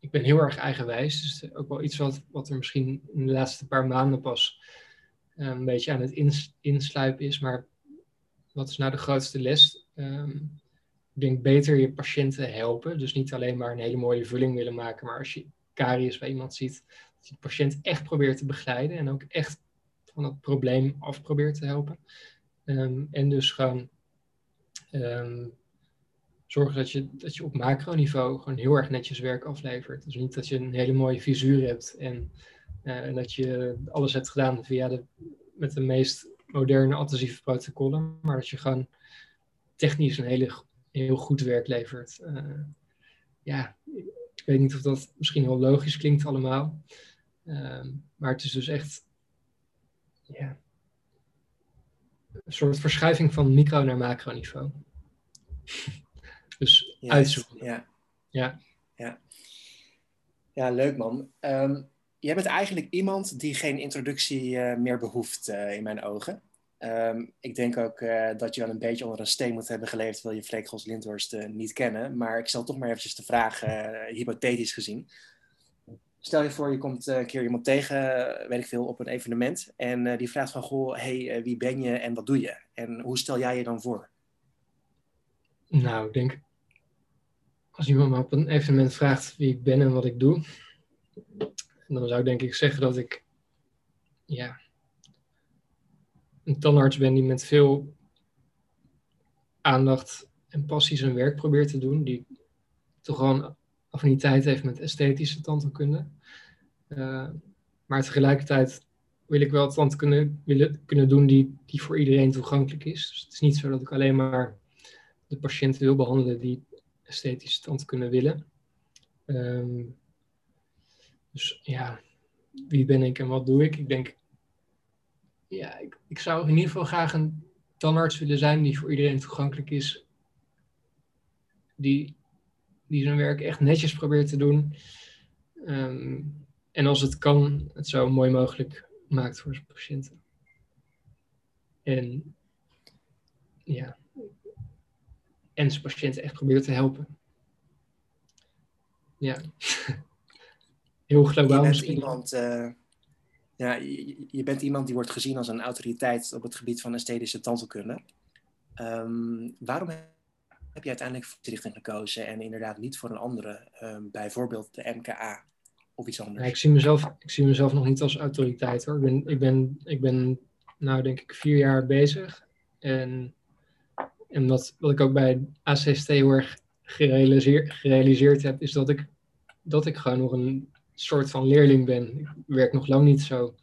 ik ben heel erg eigenwijs, dus ook wel iets wat, wat er misschien in de laatste paar maanden pas uh, een beetje aan het ins, insluipen is. Maar wat is nou de grootste les? Um, denk beter je patiënten helpen. Dus niet alleen maar een hele mooie vulling willen maken, maar als je caries bij iemand ziet, dat je de patiënt echt probeert te begeleiden en ook echt van dat probleem af probeert te helpen. Ehm, en dus gewoon um, zorgen dat je, dat je op macroniveau gewoon heel erg netjes werk aflevert. Dus niet dat je een hele mooie visuur hebt en, uh, dat je alles hebt gedaan via de, met de meest moderne adhesieve protocollen, maar dat je gewoon technisch een hele, heel goed werk levert. Uh, ja, ik weet niet of dat misschien heel logisch klinkt allemaal. Uh, maar het is dus echt ja, een soort verschuiving van micro naar macroniveau. [LAUGHS] dus yes, uitzoeken. Ja. Ja. ja. Ja, leuk man. Um, jij bent eigenlijk iemand die geen introductie uh, meer behoeft uh, in mijn ogen. Um, ik denk ook uh, dat je wel een beetje onder een steen moet hebben geleefd, wil je Freek Lindhorst niet kennen. Maar ik stel toch maar eventjes de vraag, hypothetisch gezien stel je voor, je komt een keer iemand tegen, weet ik veel, op een evenement. En die vraagt van, goh, hey, wie ben je en wat doe je? En hoe stel jij je dan voor? Nou, ik denk, als iemand me op een evenement vraagt wie ik ben en wat ik doe, dan zou ik denk ik zeggen dat ik, ja, een tandarts ben die met veel aandacht en passie zijn werk probeert te doen. Die toch gewoon affiniteit heeft met esthetische tandheelkunde. Uh, maar tegelijkertijd wil ik wel tandheelkunde willen kunnen doen die, die voor iedereen toegankelijk is. Dus het is niet zo dat ik alleen maar de patiënten wil behandelen die esthetische tand kunnen willen. Ehm, dus ja, wie ben ik en wat doe ik? Ik denk, ja, ik, ik zou in ieder geval graag een tandarts willen zijn die voor iedereen toegankelijk is. Die, die zijn werk echt netjes probeert te doen. Ehm, en als het kan, het zo mooi mogelijk maakt voor zijn patiënten. En ja, en zijn patiënten echt probeert te helpen. Ja, [LAUGHS] heel globaal je bent Iemand, uh, ja, je, bent iemand die wordt gezien als een autoriteit op het gebied van esthetische tandheelkunde. Um, waarom heb je uiteindelijk voor die richting gekozen en inderdaad niet voor een andere, um, bijvoorbeeld de MKA of iets anders? Ja, ik, zie mezelf, ik zie mezelf nog niet als autoriteit hoor. Ik ben, ik ben, ik ben nou denk ik vier jaar bezig. En, en wat, wat ik ook bij ACST heel erg gerealiseerd heb, is dat ik, dat ik gewoon nog een soort van leerling ben. Ik werk nog lang niet zo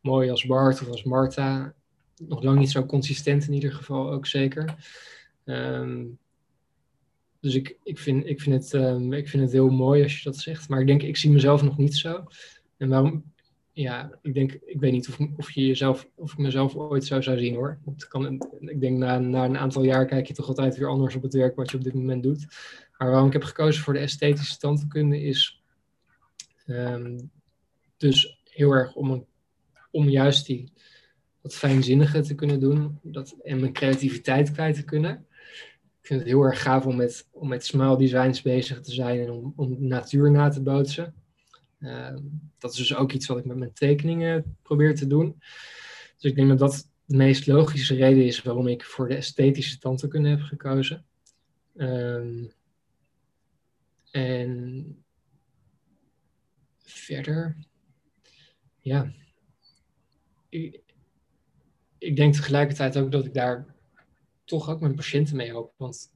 mooi als Bart of als Marta. Nog lang niet zo consistent in ieder geval ook zeker. Ehm, dus ik, ik, vind, ik, vind het, um, ik vind het heel mooi als je dat zegt. Maar ik denk, ik zie mezelf nog niet zo. En waarom? Ja, ik denk, ik weet niet of, of, je jezelf, of ik mezelf ooit zo zou zien hoor. Kan, ik denk, na, na een aantal jaar kijk je toch altijd weer anders op het werk wat je op dit moment doet. Maar waarom ik heb gekozen voor de esthetische tandheelkunde is um, dus heel erg om, een, om juist die wat fijnzinnige te kunnen doen dat, en mijn creativiteit kwijt te kunnen ik vind het heel erg gaaf om met, om met smile designs bezig te zijn en om, om natuur na te bootsen. Ehm, dat is dus ook iets wat ik met mijn tekeningen probeer te doen. Dus ik denk dat dat de meest logische reden is waarom ik voor de esthetische tandheelkunde heb gekozen. Ehm, en verder, ja, ik, denk tegelijkertijd ook dat ik daar toch ook mijn patiënten mee helpen. Want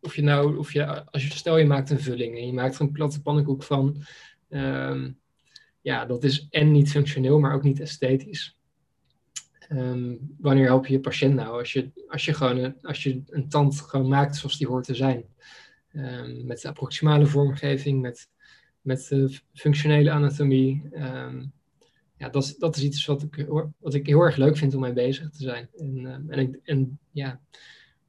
of je nou, of je, als je stel je maakt een vulling en je maakt er een platte pannenkoek van, um, ja, dat is en niet functioneel, maar ook niet esthetisch. Um, wanneer help je je patiënt nou? Als je, als je gewoon een, als je een tand gewoon maakt zoals die hoort te zijn. Um, met de approximale vormgeving, met, met de functionele anatomie ja, dat, dat is iets wat ik, wat ik heel erg leuk vind om mee bezig te zijn. En, uh, en, ik, en ja,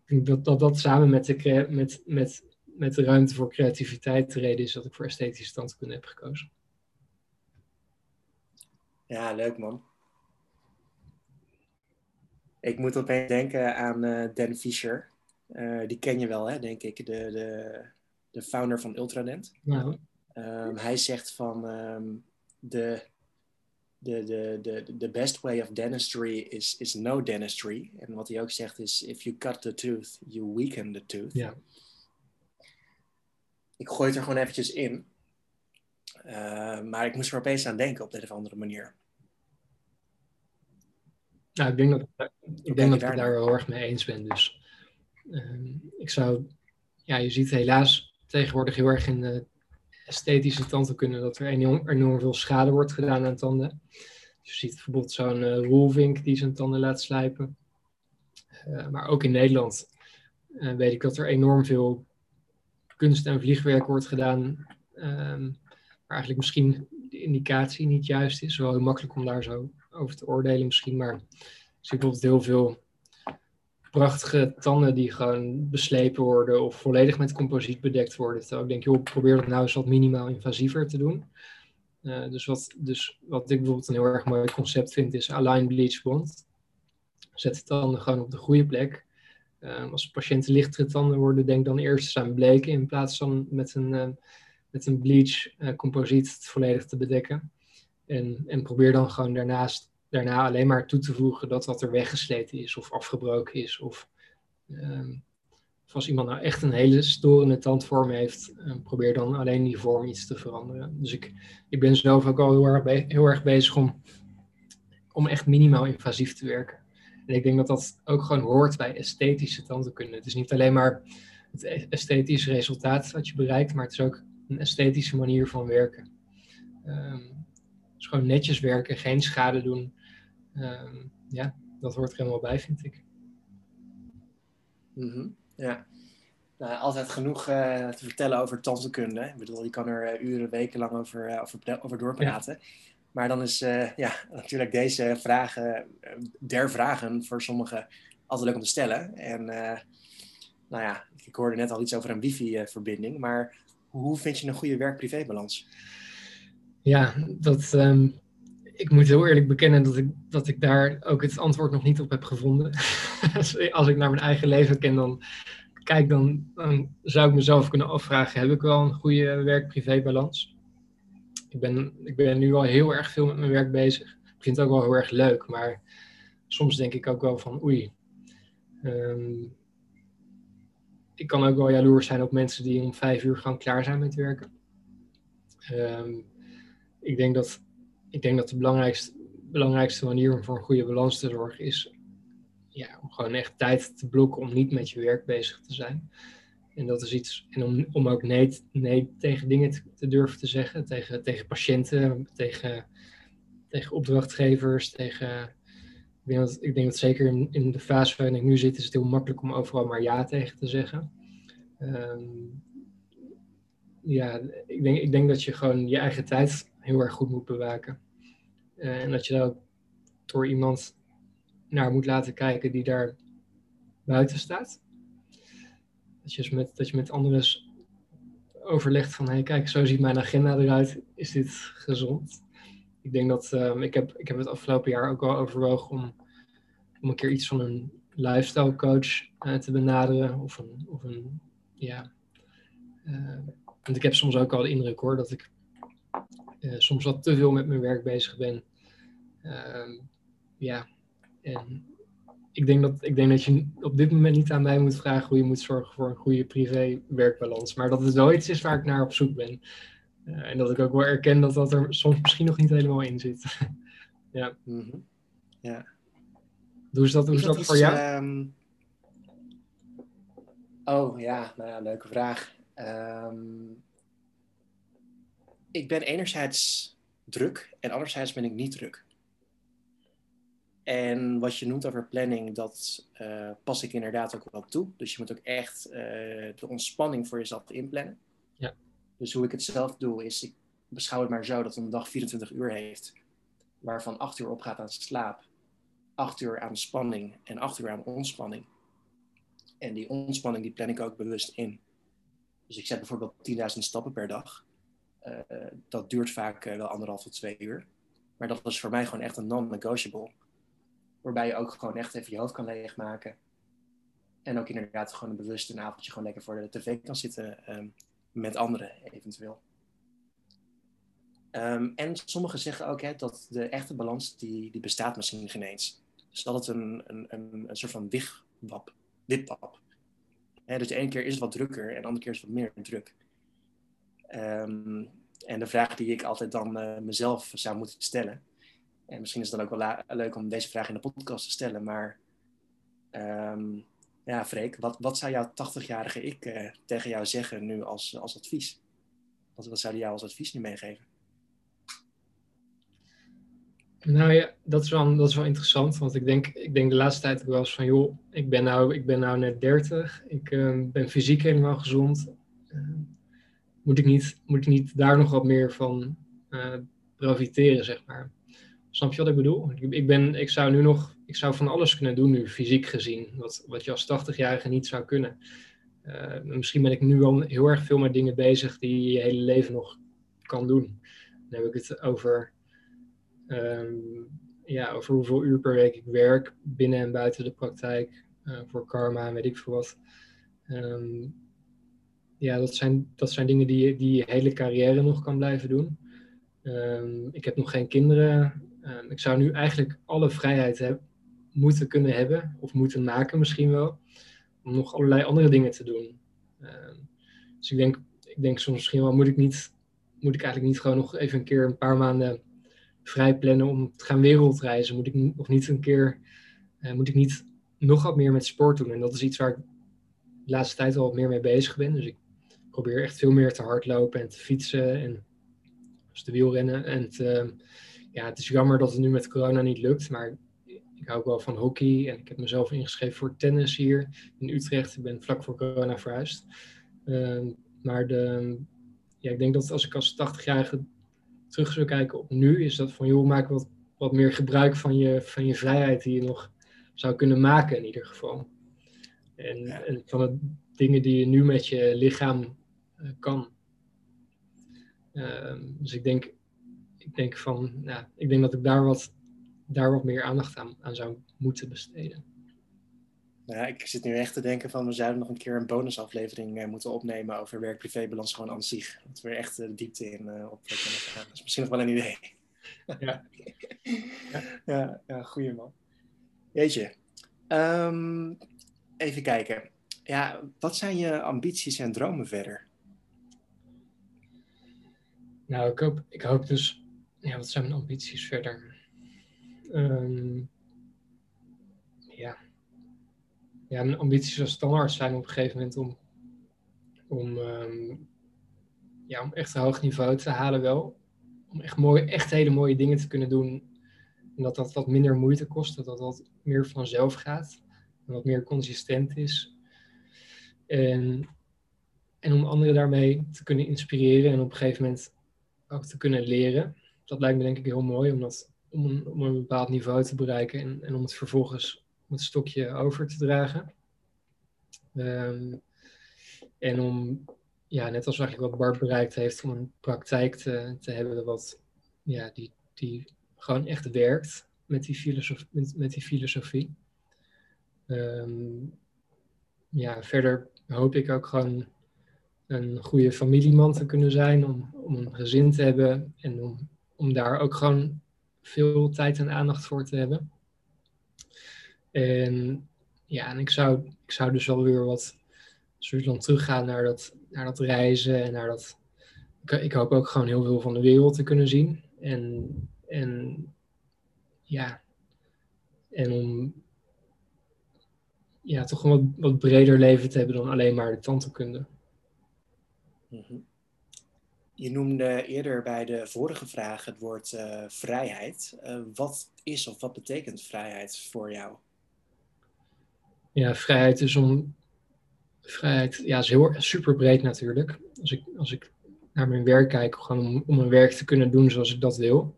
ik denk dat dat, dat samen met de, met, met, met de ruimte voor creativiteit de reden is dat ik voor esthetische tandkunde heb gekozen. Ja, leuk man. Ik moet opeens denken aan uh, Dan Fisher. Uh, die ken je wel, hè, denk ik, de, de, de founder van Ultradent. Ja. Um, hij zegt van um, de the, the, the, the best way of dentistry is, is no dentistry. En wat hij ook zegt is, if you cut the tooth, you weaken the tooth. Ja. Ik gooi het er gewoon eventjes in. Uh, maar ik moest er opeens aan denken op de of andere manier. Nou, ik denk dat, ik, denk dat ik daar heel erg mee eens ben. Dus uh, ik zou, ja, je ziet helaas tegenwoordig heel erg in de esthetische tandheelkunde dat er enorm, veel schade wordt gedaan aan tanden. Je ziet bijvoorbeeld zo'n uh, Wolvink die zijn tanden laat slijpen. Uh, maar ook in Nederland uh, weet ik dat er enorm veel kunst en vliegwerk wordt gedaan. Um, maar eigenlijk misschien de indicatie niet juist is. Wel heel makkelijk om daar zo over te oordelen misschien. Maar zie bijvoorbeeld heel veel prachtige tanden die gewoon beslepen worden of volledig met composiet bedekt worden. Terwijl ik denk, joh, probeer dat nou eens wat minimaal invasiever te doen. Uh, dus, wat, dus wat ik bijvoorbeeld een heel erg mooi concept vind, is Align Bleach Bond. Zet de tanden gewoon op de goede plek. Uh, als patiënten lichtere tanden worden, denk dan eerst aan bleken in plaats van met een, uh, met een bleach composiet volledig te bedekken. En, en probeer dan gewoon daarnaast daarna alleen maar toe te voegen dat wat er weggesleten is of afgebroken is. Of, um, als iemand nou echt een hele storende tandvorm heeft, um, probeer dan alleen die vorm iets te veranderen. Dus ik, ik ben zelf ook al heel erg, bezig om, om echt minimaal invasief te werken. En ik denk dat dat ook gewoon hoort bij esthetische tandheelkunde. Het is niet alleen maar het e-, esthetische resultaat wat je bereikt, maar het is ook een esthetische manier van werken. Um, dus gewoon netjes werken, geen schade doen, Ehm, ja, dat hoort er helemaal bij, vind ik. Mm Ja. Nou, altijd genoeg te vertellen over tandheelkunde. Ik bedoel, je kan er uren, weken lang over, over, over doorpraten. Maar dan is ja, natuurlijk deze vragen, der vragen voor sommigen, altijd leuk om te stellen. En nou ja, ik hoorde net al iets over een wifi-verbinding. Maar hoe vind je een goede werk-privé-balans? Ja, dat, ehm, ik moet heel eerlijk bekennen dat ik, dat ik daar ook het antwoord nog niet op heb gevonden. [LAUGHS] Als ik naar mijn eigen leven ken, dan kijk, dan, zou ik mezelf kunnen afvragen: heb ik wel een goede werk-privé-balans? Ik ben, ik ben nu al heel erg veel met mijn werk bezig. Ik vind het ook wel heel erg leuk, maar soms denk ik ook wel van oei. Ehm, ik kan ook wel jaloers zijn op mensen die om vijf uur gewoon klaar zijn met werken. Ehm, ik, denk dat, ik denk dat de belangrijkste, belangrijkste manier om voor een goede balans te zorgen is ja, om gewoon echt tijd te blokken om niet met je werk bezig te zijn. En dat is iets, en om, om ook nee, nee tegen dingen te, durven te zeggen, tegen, tegen patiënten, tegen, tegen opdrachtgevers, tegen. Ik denk, dat, ik denk dat zeker in, in de fase waarin ik nu zit, is het heel makkelijk om overal maar ja tegen te zeggen. Um, ja, ik denk, ik denk dat je gewoon je eigen tijd heel erg goed moet bewaken. Uh, en dat je daar ook door iemand naar moet laten kijken die daar buiten staat. Dat je, dus met, dat je met anderen overlegt van, hey, kijk, zo ziet mijn agenda eruit. Is dit gezond? Ik denk dat, um, ik, heb, ik heb het afgelopen jaar ook al overwogen om, om een keer iets van een lifestyle coach uh, te benaderen. Of een, of een ja, uh, want ik heb soms ook al de indruk hoor, dat ik soms wat te veel met mijn werk bezig ben. Uh, ja, en ik denk, dat, ik denk dat je op dit moment niet aan mij moet vragen hoe je moet zorgen voor een goede privé-werkbalans. Maar dat het wel iets is waar ik naar op zoek ben. Uh, en dat ik ook wel erken dat dat er soms misschien nog niet helemaal in zit. [LAUGHS] ja. Mm -hmm. ja. Hoe is dat, hoe is dat, dat voor jou? Um... Oh ja, nou ja, leuke vraag. Um, ik ben enerzijds druk en anderzijds ben ik niet druk. En wat je noemt over planning, dat uh, pas ik inderdaad ook wel toe. Dus je moet ook echt uh, de ontspanning voor jezelf inplannen. Ja. Dus hoe ik het zelf doe, is ik beschouw het maar zo dat een dag 24 uur heeft, waarvan 8 uur opgaat aan slaap, 8 uur aan spanning en 8 uur aan ontspanning. En die ontspanning die plan ik ook bewust in. Dus ik zet bijvoorbeeld 10.000 stappen per dag. Uh, dat duurt vaak uh, wel anderhalf tot twee uur. Maar dat is voor mij gewoon echt een non-negotiable. Waarbij je ook gewoon echt even je hoofd kan leegmaken. En ook inderdaad gewoon een bewuste avondje gewoon lekker voor de tv kan zitten um, met anderen eventueel. Um, en sommigen zeggen ook hè, dat de echte balans die, die bestaat misschien geen eens. Dus dat het een, een, een, een soort van wigwap, wipwap dus de ene keer is het wat drukker en de andere keer is het wat meer druk. Um, en de vraag die ik altijd dan uh, mezelf zou moeten stellen. En misschien is het dan ook wel leuk om deze vraag in de podcast te stellen. Maar um, ja, Freek, wat, wat zou jouw 80-jarige ik uh, tegen jou zeggen nu als, als advies? Wat, wat zou die jou als advies nu meegeven? Nou ja, dat is wel, dat is wel interessant, want ik denk, ik denk de laatste tijd ook wel eens van, joh, ik ben nou, ik ben nou net 30, ik uh, ben fysiek helemaal gezond. Moet, ik niet, moet ik niet daar nog wat meer van uh, profiteren, zeg maar? Snap je wat ik bedoel? Ik, ben, ik zou nu nog, ik zou van alles kunnen doen nu, fysiek gezien, wat, wat je als 80-jarige niet zou kunnen. misschien ben ik nu al heel erg veel met dingen bezig die je je hele leven nog kan doen. Dan heb ik het over um, ja, over hoeveel uur per week ik werk binnen en buiten de praktijk uh, voor karma en weet ik veel wat. Um, ja, dat zijn, dat zijn dingen die, die je hele carrière nog kan blijven doen. Um, ik heb nog geen kinderen. ik zou nu eigenlijk alle vrijheid heb, moeten kunnen hebben, of moeten maken misschien wel, om nog allerlei andere dingen te doen. dus ik denk, ik denk soms misschien wel, moet ik, niet, moet ik eigenlijk niet gewoon nog even een keer een paar maanden vrij plannen om te gaan wereldreizen? Moet ik nog niet een keer, uh, moet ik niet nog wat meer met sport doen? En dat is iets waar ik de laatste tijd al wat meer mee bezig ben. Dus ik probeer echt veel meer te hardlopen en te fietsen en dus te wielrennen. En ja, het is jammer dat het nu met corona niet lukt, maar ik hou ook wel van hockey en ik heb mezelf ingeschreven voor tennis hier in Utrecht. Ik ben vlak voor corona verhuisd. Ehm, maar de, ja, ik denk dat als ik als 80-jarige terug zou kijken op nu, is dat van joh, maak wat, wat meer gebruik van je, van je vrijheid die je nog zou kunnen maken in ieder geval. En, en van de dingen die je nu met je lichaam kan. Ehm, dus ik denk, ik denk van, nou, ik denk dat ik daar wat, daar wat meer aandacht aan, aan zou moeten besteden. Nou, ik zit nu echt te denken van we zouden nog een keer een bonusaflevering uh, moeten opnemen over werk-privé-balans gewoon aan zich. Dat we echt de uh, diepte in uh, op kunnen gaan. Dat is misschien nog wel een idee. Ja, [LAUGHS] ja. ja, ja goeie man. Jeetje. Um, even kijken. Ja, wat zijn je ambities en dromen verder? Nou, ik hoop, ik hoop dus... Ja, wat zijn mijn ambities verder? Um, ja. Ja, mijn ambities als standaard zijn op een gegeven moment om... Om, um, ja, om echt een hoog niveau te halen wel. Om echt, mooi, echt hele mooie dingen te kunnen doen. En dat dat wat minder moeite kost. Dat dat wat meer vanzelf gaat. En wat meer consistent is. En, en om anderen daarmee te kunnen inspireren en op een gegeven moment ook te kunnen leren. Dat lijkt me denk ik heel mooi om, dat, om, een, om een bepaald niveau te bereiken en, en om het vervolgens het stokje over te dragen. Um, en om, ja, net als eigenlijk wat Bart bereikt heeft, om een praktijk te, te hebben wat, ja, die, die gewoon echt werkt met die filosofie. Met, met die filosofie. Um, ja, verder hoop ik ook gewoon een goede familieman te kunnen zijn, om, om een gezin te hebben en om, om daar ook gewoon veel tijd en aandacht voor te hebben. En ja, en ik zou, ik zou dus wel weer wat, teruggaan naar dat, naar dat reizen en naar dat. Ik, ik hoop ook gewoon heel veel van de wereld te kunnen zien. En, en ja, en om ja, toch een wat, wat breder leven te hebben dan alleen maar de tandheelkunde. Mhm. Je noemde eerder bij de vorige vraag het woord uh, vrijheid. Uh, wat is of wat betekent vrijheid voor jou? Ja, vrijheid is om. Vrijheid ja, is heel super breed natuurlijk. Als ik, als ik naar mijn werk kijk, gewoon om, om mijn werk te kunnen doen zoals ik dat wil.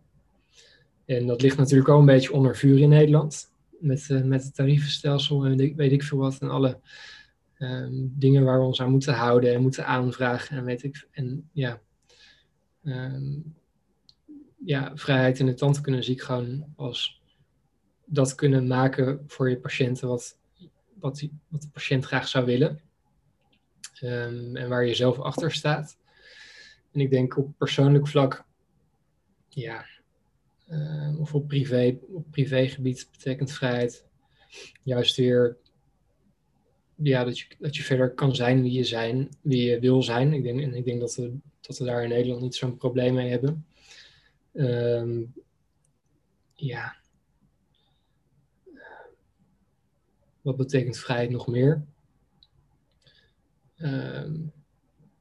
En dat ligt natuurlijk al een beetje onder vuur in Nederland met, uh, met het tarievenstelsel en weet ik veel wat. En alle um, dingen waar we ons aan moeten houden en moeten aanvragen. En weet ik. En ja, um, ja vrijheid in de tand kunnen zie ik gewoon als dat kunnen maken voor je patiënten wat, wat, die, wat de patiënt graag zou willen. Um, en waar je zelf achter staat. En ik denk op persoonlijk vlak, ja, of op, privé, op privégebied betekent vrijheid juist weer ja, dat, je, dat je verder kan zijn wie je, zijn, wie je wil zijn. Ik denk, en ik denk dat we, dat we daar in Nederland niet zo'n probleem mee hebben. Um, ja. Wat betekent vrijheid nog meer? Um,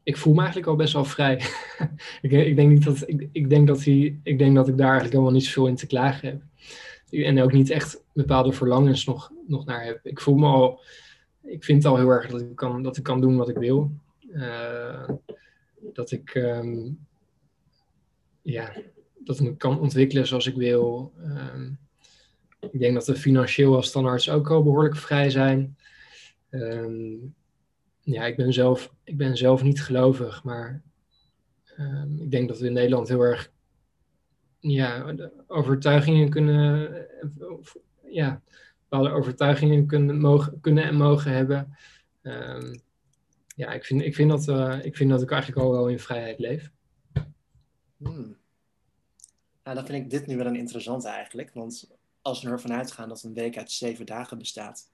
ik voel me eigenlijk al best wel vrij. [LAUGHS] ik, ik, denk niet dat, ik, ik, denk dat die, ik denk dat ik daar eigenlijk helemaal niet zoveel in te klagen heb. En ook niet echt bepaalde verlangens nog, nog naar heb. Ik voel me al, ik vind al heel erg dat ik kan, dat ik kan doen wat ik wil. Uh, dat ik, um, ja, dat ik me kan ontwikkelen zoals ik wil. Um, ik denk dat we financieel als standaards ook al behoorlijk vrij zijn. Um, ja, ik ben zelf, ik ben zelf niet gelovig, maar ik denk dat we in Nederland heel erg ja, overtuigingen kunnen, ja, bepaalde overtuigingen kunnen, mogen, kunnen en mogen hebben. Um, ja, ik vind, ik, vind dat, uh, ik vind dat ik eigenlijk al wel in vrijheid leef. Hmm. Nou, dan vind ik dit nu wel een interessante eigenlijk. Want als we ervan uitgaan dat een week uit zeven dagen bestaat,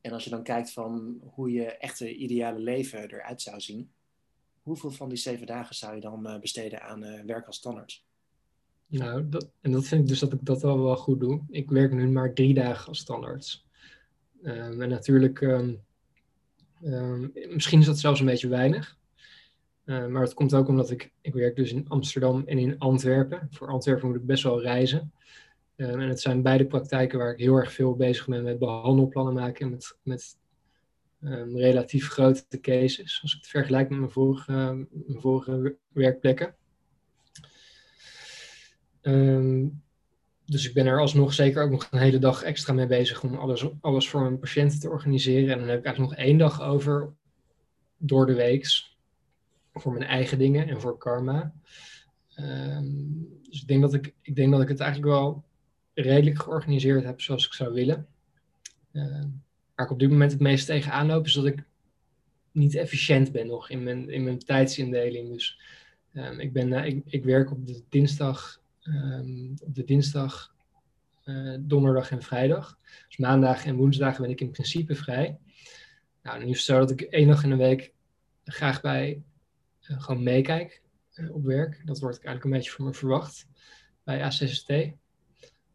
en als je dan kijkt van hoe je echte ideale leven eruit zou zien, hoeveel van die zeven dagen zou je dan uh, besteden aan uh, werk als standaard? Nou, dat, en dat vind ik dus dat ik dat wel wel goed doe. Ik werk nu maar drie dagen als standaards. Um, en natuurlijk, um, um, misschien is dat zelfs een beetje weinig. Maar het komt ook omdat ik, ik werk dus in Amsterdam en in Antwerpen. Voor Antwerpen moet ik best wel reizen. en het zijn beide praktijken waar ik heel erg veel bezig ben met behandelplannen maken en met, met relatief grote cases, als ik het vergelijk met mijn vorige, mijn vorige werkplekken. Um, dus ik ben er alsnog zeker ook nog een hele dag extra mee bezig om alles, alles voor mijn patiënten te organiseren. En dan heb ik eigenlijk nog één dag over door de week voor mijn eigen dingen en voor karma. Um, dus ik denk, dat ik, ik denk dat ik het eigenlijk wel redelijk georganiseerd heb zoals ik zou willen. Um, waar ik op dit moment het meest tegenaan loop, is dat ik niet efficiënt ben nog in mijn, in mijn tijdsindeling. Dus ik, ben, uh, ik, ik werk op de dinsdag um, op de dinsdag, uh, donderdag en vrijdag. Dus maandag en woensdag ben ik in principe vrij. Nou, nu is het zo dat ik één dag in de week graag bij uh, gewoon meekijk uh, op werk. Dat wordt eigenlijk een beetje van me verwacht bij ACST.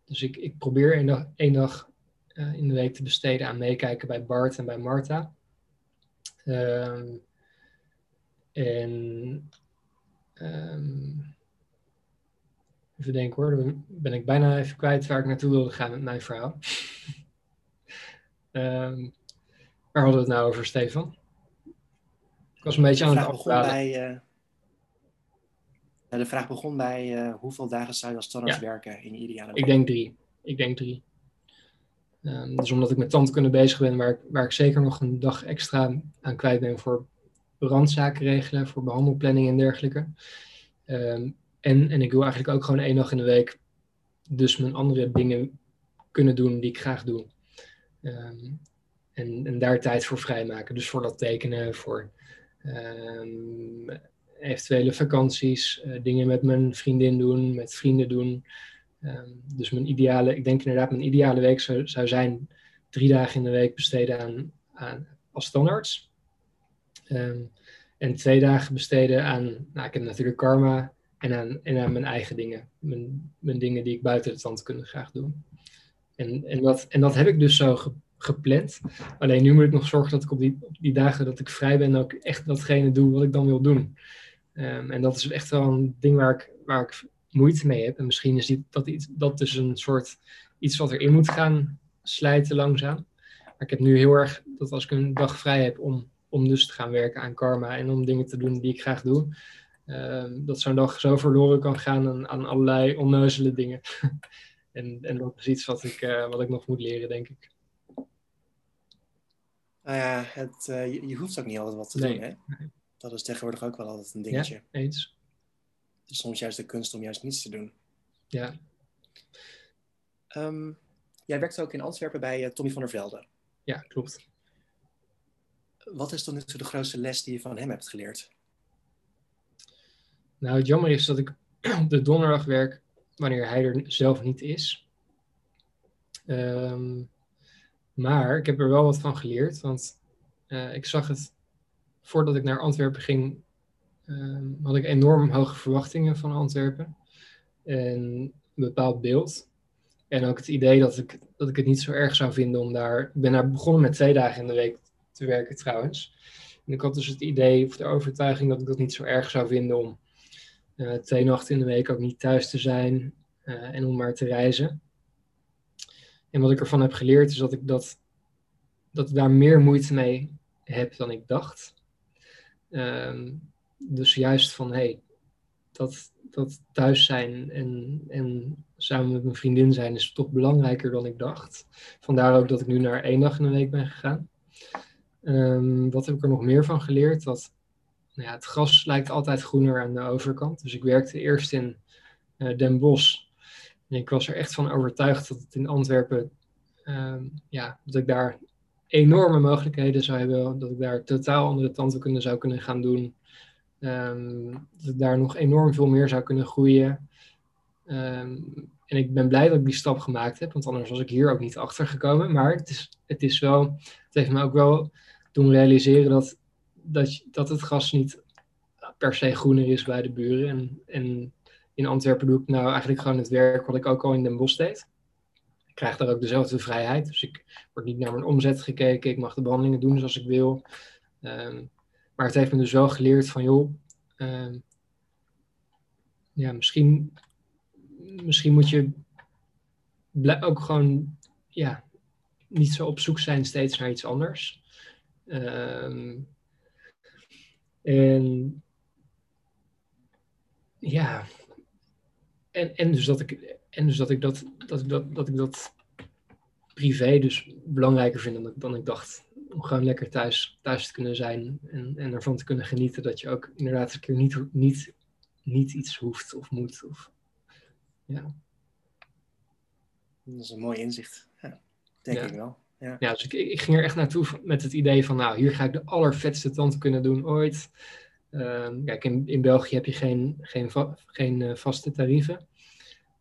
Dus ik, ik probeer één dag, één dag in de week te besteden aan meekijken bij Bart en bij Marta. Um, en um, Even denken hoor, dan ben ik bijna even kwijt waar ik naartoe wilde gaan met mijn verhaal. um, [LAUGHS] waar hadden we het nou over, Stefan? Ik was een beetje aan het afdwalen. Bij, uh, de vraag begon bij uh, hoeveel dagen zou je als tandarts ja. werken in ideale Ik denk drie. Ik denk drie. Um, dus omdat ik met tandkunde bezig ben, waar ik, waar ik zeker nog een dag extra aan kwijt ben voor brandzaken regelen, voor behandelplanning en dergelijke. Um, en, en ik wil eigenlijk ook gewoon één dag in de week dus mijn andere dingen kunnen doen die ik graag doe. Um, en, en daar tijd voor vrijmaken. Dus voor dat tekenen, voor um, eventuele vakanties, uh, dingen met mijn vriendin doen, met vrienden doen. Um, dus mijn ideale, ik denk inderdaad, mijn ideale week zou, zou zijn drie dagen in de week besteden aan, aan als standaards. en twee dagen besteden aan, nou, ik heb natuurlijk karma, en aan, en mijn eigen dingen. Mijn, mijn dingen die ik buiten de tandkunde graag doe. En, en, dat, en dat heb ik dus zo gepland. Alleen nu moet ik nog zorgen dat ik op die, op die dagen dat ik vrij ben ook echt datgene doe wat ik dan wil doen. Um, en dat is echt wel een ding waar ik, waar ik moeite mee heb. En misschien is die, dat, iets, dat dus een soort iets wat erin moet gaan slijten langzaam. Maar ik heb nu heel erg dat als ik een dag vrij heb om, om dus te gaan werken aan karma en om dingen te doen die ik graag doe, Ehm, dat zo'n dag zo verloren kan gaan aan, aan allerlei onneuzele dingen. [LAUGHS] en, en dat is iets wat ik, uh, wat ik nog moet leren, denk ik. Nou ja, het, uh, je, je, hoeft ook niet altijd wat te nee, doen, hè? Dat is tegenwoordig ook wel altijd een dingetje. Ja, eens. Het is soms juist de kunst om juist niets te doen. Ja. Um, jij werkt ook in Antwerpen bij uh, Tommy van der Velde. Ja, klopt. Wat is dan nu de grootste les die je van hem hebt geleerd? Nou, het jammer is dat ik [CLEARS THROAT] de donderdag werk wanneer hij er zelf niet is. Um, maar ik heb er wel wat van geleerd, want uh, ik zag het voordat ik naar Antwerpen ging, um, had ik enorm hoge verwachtingen van Antwerpen. En een bepaald beeld. En ook het idee dat ik, dat ik het niet zo erg zou vinden om daar. Ik ben daar begonnen met twee dagen in de week te werken trouwens. En ik had dus het idee of de overtuiging dat ik dat niet zo erg zou vinden om twee nachten in de week ook niet thuis te zijn uh, en om maar te reizen. En wat ik ervan heb geleerd is dat ik, dat, dat daar meer moeite mee heb dan ik dacht. Um, dus juist van hey, dat, dat thuis zijn en, en samen met mijn vriendin zijn is toch belangrijker dan ik dacht. Vandaar ook dat ik nu naar één dag in de week ben gegaan. Um, wat heb ik er nog meer van geleerd? Dat nou ja, het gras lijkt altijd groener aan de overkant. Dus ik werkte eerst in uh, Den Bosch. En ik was er echt van overtuigd dat het in Antwerpen, uh, ja, dat ik daar enorme mogelijkheden zou hebben. Dat ik daar totaal andere tandheelkunde zou kunnen gaan doen. Um, dat ik daar nog enorm veel meer zou kunnen groeien. Um, en ik ben blij dat ik die stap gemaakt heb, want anders was ik hier ook niet achter gekomen. Maar het is, het is wel, het heeft me ook wel doen realiseren dat dat, dat het gras niet per se groener is bij de buren. En, en in Antwerpen doe ik nou eigenlijk gewoon het werk wat ik ook al in Den Bosch deed. Ik krijg daar ook dezelfde vrijheid. Dus ik word niet naar mijn omzet gekeken. Ik mag de behandelingen doen zoals ik wil. Um, maar het heeft me dus wel geleerd van joh, um, ja, misschien, misschien moet je ook gewoon ja, niet zo op zoek zijn steeds naar iets anders. Ehm, en ja, en, en dus dat ik, en dus dat ik dat, dat dat, dat ik dat privé dus belangrijker vind dan, dan ik dacht. Om gewoon lekker thuis, thuis te kunnen zijn en, en ervan te kunnen genieten dat je ook inderdaad een keer niet, niet, niet iets hoeft of moet. Of, ja. Dat is een mooi inzicht, ja, denk ik wel. Ja, dus ik, ik, ging er echt naartoe met het idee van, nou, hier ga ik de allervetste tand kunnen doen ooit. Um, kijk, in, in België heb je geen, geen, geen uh, vaste tarieven.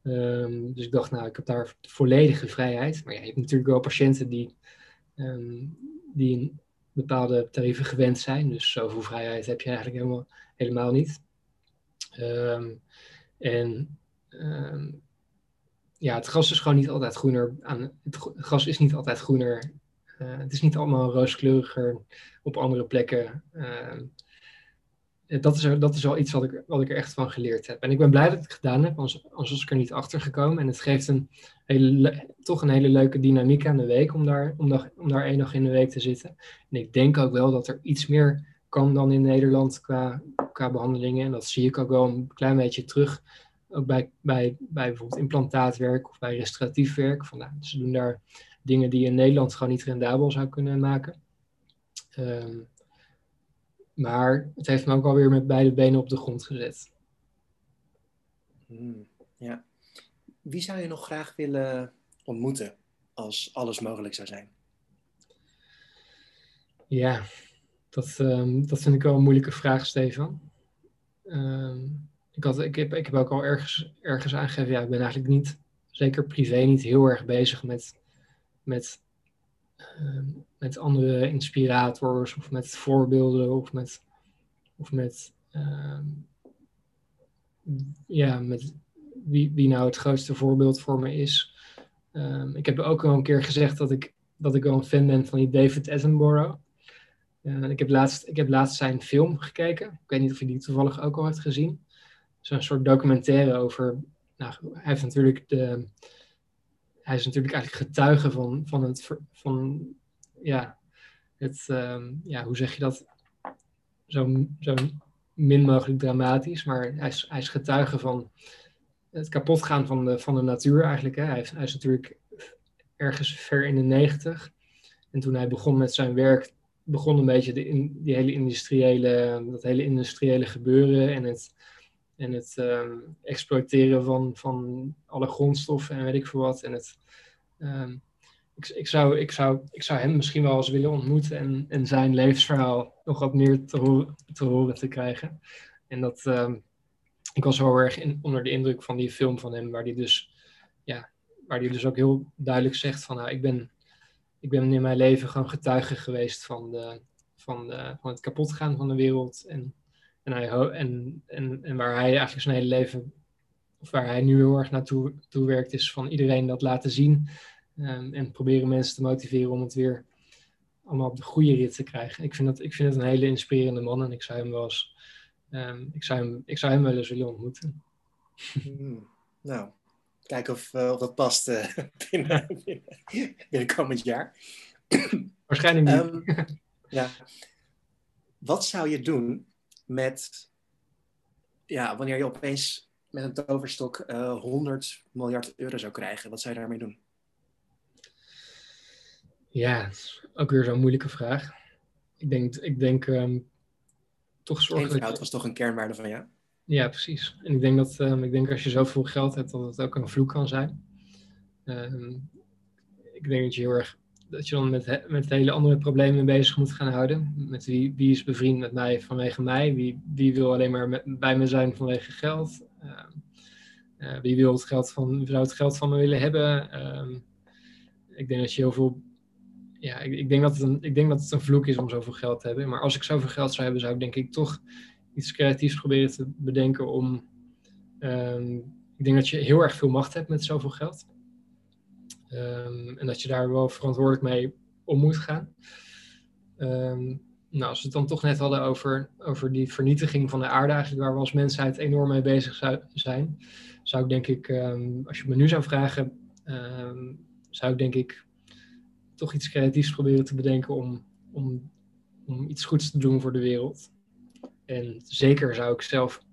Um, dus ik dacht, nou, ik heb daar volledige vrijheid. Maar ja, je hebt natuurlijk wel patiënten die, um, die bepaalde tarieven gewend zijn. Dus zoveel vrijheid heb je eigenlijk helemaal, helemaal niet. en ja, het gras is gewoon niet altijd groener. Aan, het gras is niet altijd groener. Uh, het is niet allemaal rooskleuriger op andere plekken. Uh, dat, is, dat is wel iets wat ik, wat ik er echt van geleerd heb. En ik ben blij dat ik het gedaan heb, anders, anders was ik er niet achter gekomen. En het geeft een hele, toch een hele leuke dynamiek aan de week om daar, om, daar, om één dag in de week te zitten. En ik denk ook wel dat er iets meer kan dan in Nederland qua, qua behandelingen. En dat zie ik ook wel een klein beetje terug ook bij, bij, bij bijvoorbeeld implantaatwerk of bij restauratief werk. Van, nou, ze doen daar dingen die in Nederland gewoon niet rendabel zou kunnen maken. Ehm, maar het heeft me ook alweer met beide benen op de grond gezet. Hmm, ja. Wie zou je nog graag willen ontmoeten als alles mogelijk zou zijn? Ja, dat, um, dat vind ik wel een moeilijke vraag, Stefan. Um, ik, ik, heb, ik heb ook al ergens, ergens aangegeven, ja, ik ben eigenlijk niet, zeker privé, niet heel erg bezig met, met, uh, met andere inspirators of met voorbeelden of met, of met, uh, ja, met wie, wie nou het grootste voorbeeld voor me is. Um, ik heb ook al een keer gezegd dat ik, dat ik wel een fan ben van die David Attenborough. Uh, ik, heb laatst, ik heb laatst zijn film gekeken. Ik weet niet of je die toevallig ook al hebt gezien zo'n soort documentaire over. Nou, hij heeft natuurlijk de. Hij is natuurlijk eigenlijk getuige van, van het. Van, ja, het. Um, ja, hoe zeg je dat? Zo, zo min mogelijk dramatisch, maar hij is, hij is getuige van het kapotgaan van de, van de natuur eigenlijk. Hè. Hij, is, hij is natuurlijk ergens ver in de negentig. En toen hij begon met zijn werk, begon een beetje de, in, die hele industriële, dat hele industriële gebeuren en het en het um, exploiteren van, van alle grondstoffen en weet ik veel wat. En het, um, ik, ik, zou, ik, zou, ik zou hem misschien wel eens willen ontmoeten en, en zijn levensverhaal nog wat meer te, horen te, horen te krijgen. En dat, um, ik was wel erg onder de indruk van die film van hem, waar hij dus, ja, waar die dus ook heel duidelijk zegt van, nou, ik ben, ik ben in mijn leven gewoon getuige geweest van, de, van, de, van het kapotgaan van de wereld en en, hij, en, en, en waar hij eigenlijk zijn hele leven, of waar hij nu heel erg naartoe toe werkt, is van iedereen dat laten zien. Um, en proberen mensen te motiveren om het weer allemaal op de goede rit te krijgen. Ik vind, dat, ik vind het een hele inspirerende man en ik zou hem wel eens, um, ik zou hem, ik zou hem wel eens willen ontmoeten. Hmm. Nou, kijken of, uh, of dat past uh, [LAUGHS] binnen, [LAUGHS] binnen, binnen komend jaar. Waarschijnlijk niet. Um, ja. Wat zou je doen met, ja, wanneer je opeens met een toverstok uh, eh, 100 miljard euro zou krijgen, wat zou je daarmee doen? Ja, ook weer zo'n moeilijke vraag. Ik denk, ik denk um, toch zorgen. dat was toch een kernwaarde van jou? Ja, precies. En ik denk dat um, ik denk als je zoveel geld hebt, dat het ook een vloek kan zijn. Um, ik denk dat je heel erg dat je dan met, met hele andere problemen bezig moet gaan houden. Met wie, wie is bevriend met mij vanwege mij? Wie, wie wil alleen maar bij me zijn vanwege geld? Uh, uh, wie wil het geld van, zou het geld van me willen hebben? Uh, ik denk dat je heel veel. Ja, ik, ik, denk dat het een, ik denk dat het een vloek is om zoveel geld te hebben. Maar als ik zoveel geld zou hebben, zou ik denk ik toch iets creatiefs proberen te bedenken om. Ehm, ik denk dat je heel erg veel macht hebt met zoveel geld. Um, en dat je daar wel verantwoordelijk mee om moet gaan. Um, nou, als we het dan toch net hadden over, over die vernietiging van de aarde, eigenlijk waar we als mensheid enorm mee bezig zou zijn, zou ik denk ik, um, als je me nu zou vragen, ehm, zou ik denk ik toch iets creatiefs proberen te bedenken om, om, om iets goeds te doen voor de wereld. En zeker zou ik zelf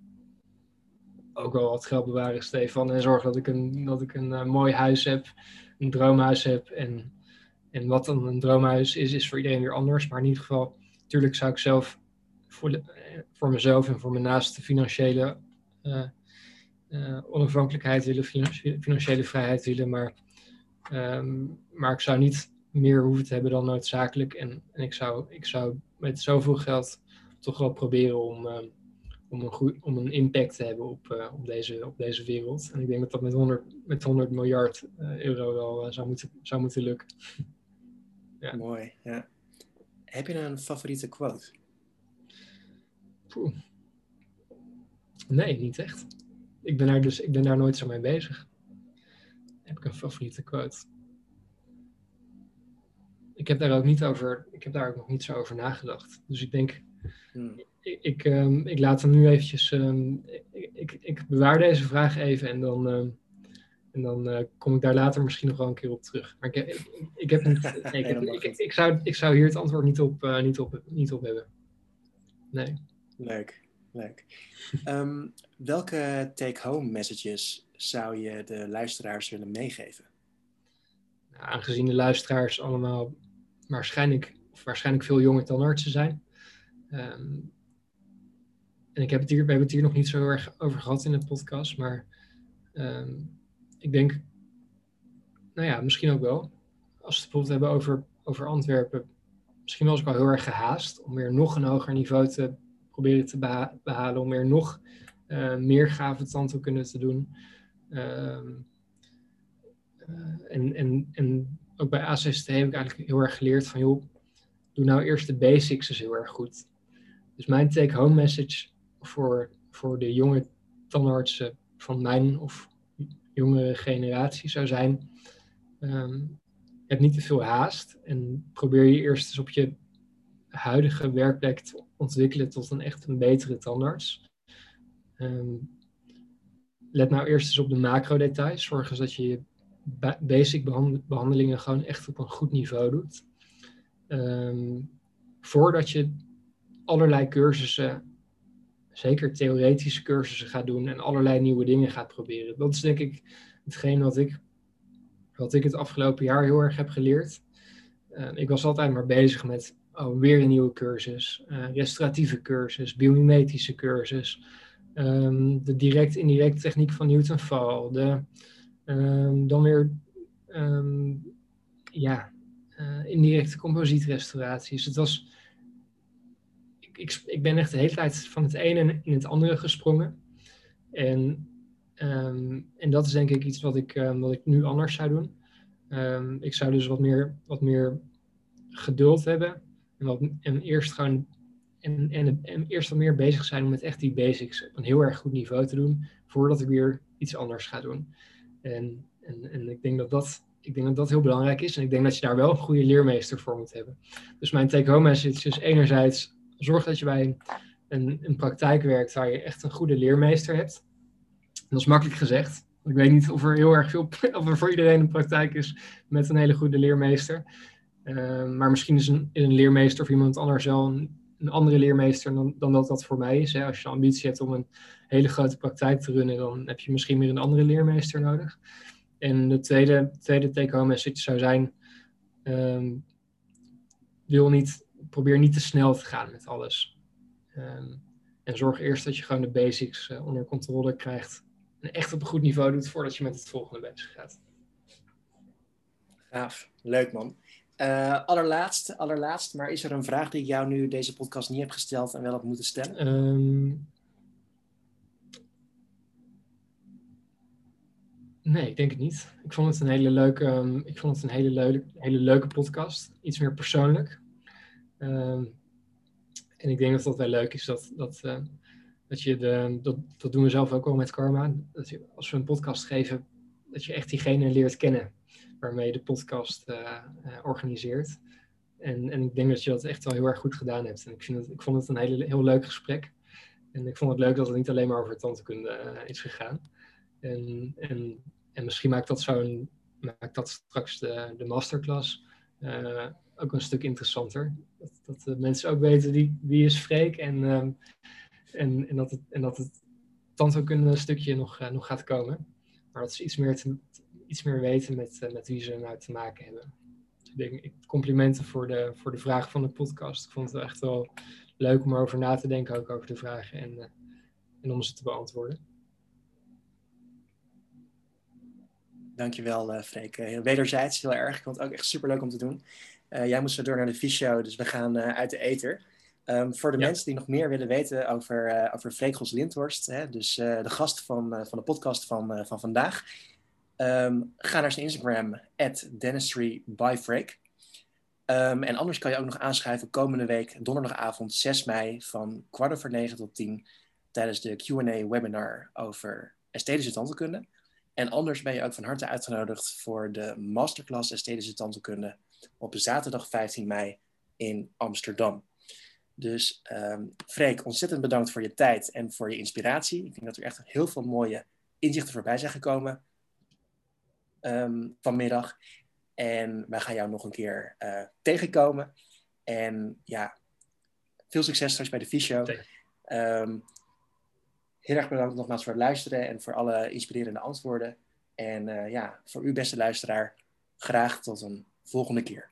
ook wel wat geld bewaren, Stefan. En zorgen dat ik een, dat ik een eh, mooi huis heb, een droomhuis heb. En, en wat dan een droomhuis is, is voor iedereen weer anders. Maar in ieder geval, natuurlijk zou ik zelf voor, eh, voor mezelf en voor mijn naaste financiële uh, onafhankelijkheid willen, financiële vrijheid willen. Maar, um, maar ik zou niet meer hoeven te hebben dan noodzakelijk. En, en ik, zou, ik zou met zoveel geld toch wel proberen om, uh, om, een, goed, om een impact te hebben op, uh, op, deze, op deze wereld. En ik denk dat dat met 100, met 100 miljard uh, euro wel zou, moeten, zou moeten lukken. [LAUGHS] ja. Mooi, ja. Heb je een favoriete quote? Poeh. Nee, niet echt. Ik ben daar dus ik ben daar nooit zo mee bezig. Heb ik een favoriete quote? Ik heb daar ook niet over, ik heb daar ook nog niet zo over nagedacht. Dus ik denk, hmm. Ik, ik, um, ik, laat hem nu eventjes, um, ik, ik, ik, bewaar deze vraag even en dan, um, en dan uh, kom ik daar later misschien nog wel een keer op terug. Maar ik, ik, ik heb niet, [LAUGHS] nee, ik, heb, ik, ik, zou, ik zou hier het antwoord niet op, uh, niet op, niet op hebben. Nee. Leuk, leuk. [LAUGHS] welke take-home messages zou je de luisteraars willen meegeven? Nou, aangezien de luisteraars allemaal waarschijnlijk, of waarschijnlijk veel jonger dan artsen zijn. Um, en ik heb het hier, we hebben het hier nog niet zo heel erg over gehad in de podcast, maar um, ik denk, nou ja, misschien ook wel. Als we het bijvoorbeeld hebben over, over Antwerpen, misschien was ik al heel erg gehaast om weer nog een hoger niveau te proberen te behalen, om weer nog uh, meer gave tandheelkunde te doen. Um, uh, en, en, en ook bij ACST heb ik eigenlijk heel erg geleerd van, joh, doe nou eerst de basics is heel erg goed. Dus mijn take-home message voor, voor de jonge tandartsen van mijn of jongere generatie zou zijn, um, heb niet te veel haast en probeer je eerst eens op je huidige werkplek te ontwikkelen tot een echt een betere tandarts. Um, let nou eerst eens op de macro-details. Zorg eens dat je je basic behandelingen gewoon echt op een goed niveau doet. Um, voordat je allerlei cursussen, zeker theoretische cursussen gaat doen en allerlei nieuwe dingen gaat proberen. Dat is denk ik hetgeen wat ik, wat ik het afgelopen jaar heel erg heb geleerd. Uh, ik was altijd maar bezig met oh, weer een nieuwe cursus, uh, restauratieve cursus, biomimetische cursus, um, de direct-indirect techniek van Newton-Fall, de Um, dan weer um, ja, uh, indirecte composietrestauraties. Het was, ik, ik, ben echt de hele tijd van het ene in het andere gesprongen. En, um, en dat is denk ik iets wat ik, wat ik nu anders zou doen. ik zou dus wat meer, wat meer geduld hebben. En, wat, en eerst gewoon en, en, en, eerst wat meer bezig zijn om met echt die basics op een heel erg goed niveau te doen, voordat ik weer iets anders ga doen. En, en, en ik, denk dat dat, ik denk dat dat heel belangrijk is. En ik denk dat je daar wel een goede leermeester voor moet hebben. Dus mijn take-home message is enerzijds zorg dat je bij een, een praktijk werkt waar je echt een goede leermeester hebt. Dat is makkelijk gezegd. Ik weet niet of er heel erg veel, [LAUGHS] of er voor iedereen een praktijk is met een hele goede leermeester. Uh, maar misschien is een, een leermeester of iemand anders wel een, een andere leermeester dan, dan dat dat voor mij is. Als je ambitie hebt om een hele grote praktijk te runnen, dan heb je misschien weer een andere leermeester nodig. En de tweede, tweede take-home message zou zijn: um, wil niet, probeer niet te snel te gaan met alles. Um, en zorg eerst dat je gewoon de basics uh, onder controle krijgt. En echt op een goed niveau doet voordat je met het volgende bezig gaat. Gaaf, leuk man. Uh, allerlaatst, allerlaatst, maar is er een vraag die ik jou nu deze podcast niet heb gesteld en wel heb moeten stellen? Um, nee, ik denk het niet. Ik vond het een hele leuke, um, ik vond het een hele, leuke, hele leuke podcast. Iets meer persoonlijk. Um, en ik denk dat dat wel leuk is dat, dat, uh, dat je de, dat, dat doen we zelf ook al met Karma. Dat je, als we een podcast geven, dat je echt diegene leert kennen waarmee je de podcast uh, organiseert. En, en ik denk dat je dat echt wel heel erg goed gedaan hebt. En ik, vind ik vond het een hele, heel leuk gesprek. En ik vond het leuk dat het niet alleen maar over tandheelkunde is gegaan. En, en, en misschien maakt dat zo'n maakt dat straks de, de masterclass ook een stuk interessanter. Dat, dat de mensen ook weten die, wie is Freek en, ehm, en, en, dat het, en dat het tandheelkunde stukje nog, nog gaat komen. Maar dat ze iets meer, iets meer weten met, met wie ze nou te maken hebben. Ik complimenten voor de, voor de vraag van de podcast. Ik vond het echt wel leuk om erover na te denken, ook over de vragen en, en om ze te beantwoorden. Dankjewel, Freek. Wederzijds heel erg. Ik vond het ook echt super leuk om te doen. Jij moest door naar de Visio, dus we gaan uit de ether. Um, voor de mensen die nog meer willen weten over, uh, over Freek Lindhorst, hè, dus uh, de gast van, uh, van de podcast van, van vandaag, um, ga naar zijn Instagram, Dentistry by Freek. Um, en anders kan je ook nog aanschrijven komende week, donderdagavond 6 mei, van kwart over negen tot tien, tijdens de QA-webinar over esthetische tandheelkunde. En anders ben je ook van harte uitgenodigd voor de masterclass esthetische tandheelkunde op zaterdag 15 mei in Amsterdam. Dus um, Freek, ontzettend bedankt voor je tijd en voor je inspiratie. Ik denk dat er echt heel veel mooie inzichten voorbij zijn gekomen um, vanmiddag. En wij gaan jou nog een keer uh, tegenkomen. En ja, veel succes straks bij de Visio. Um, heel erg bedankt nogmaals voor het luisteren en voor alle inspirerende antwoorden. En uh, ja, voor u beste luisteraar, graag tot een volgende keer.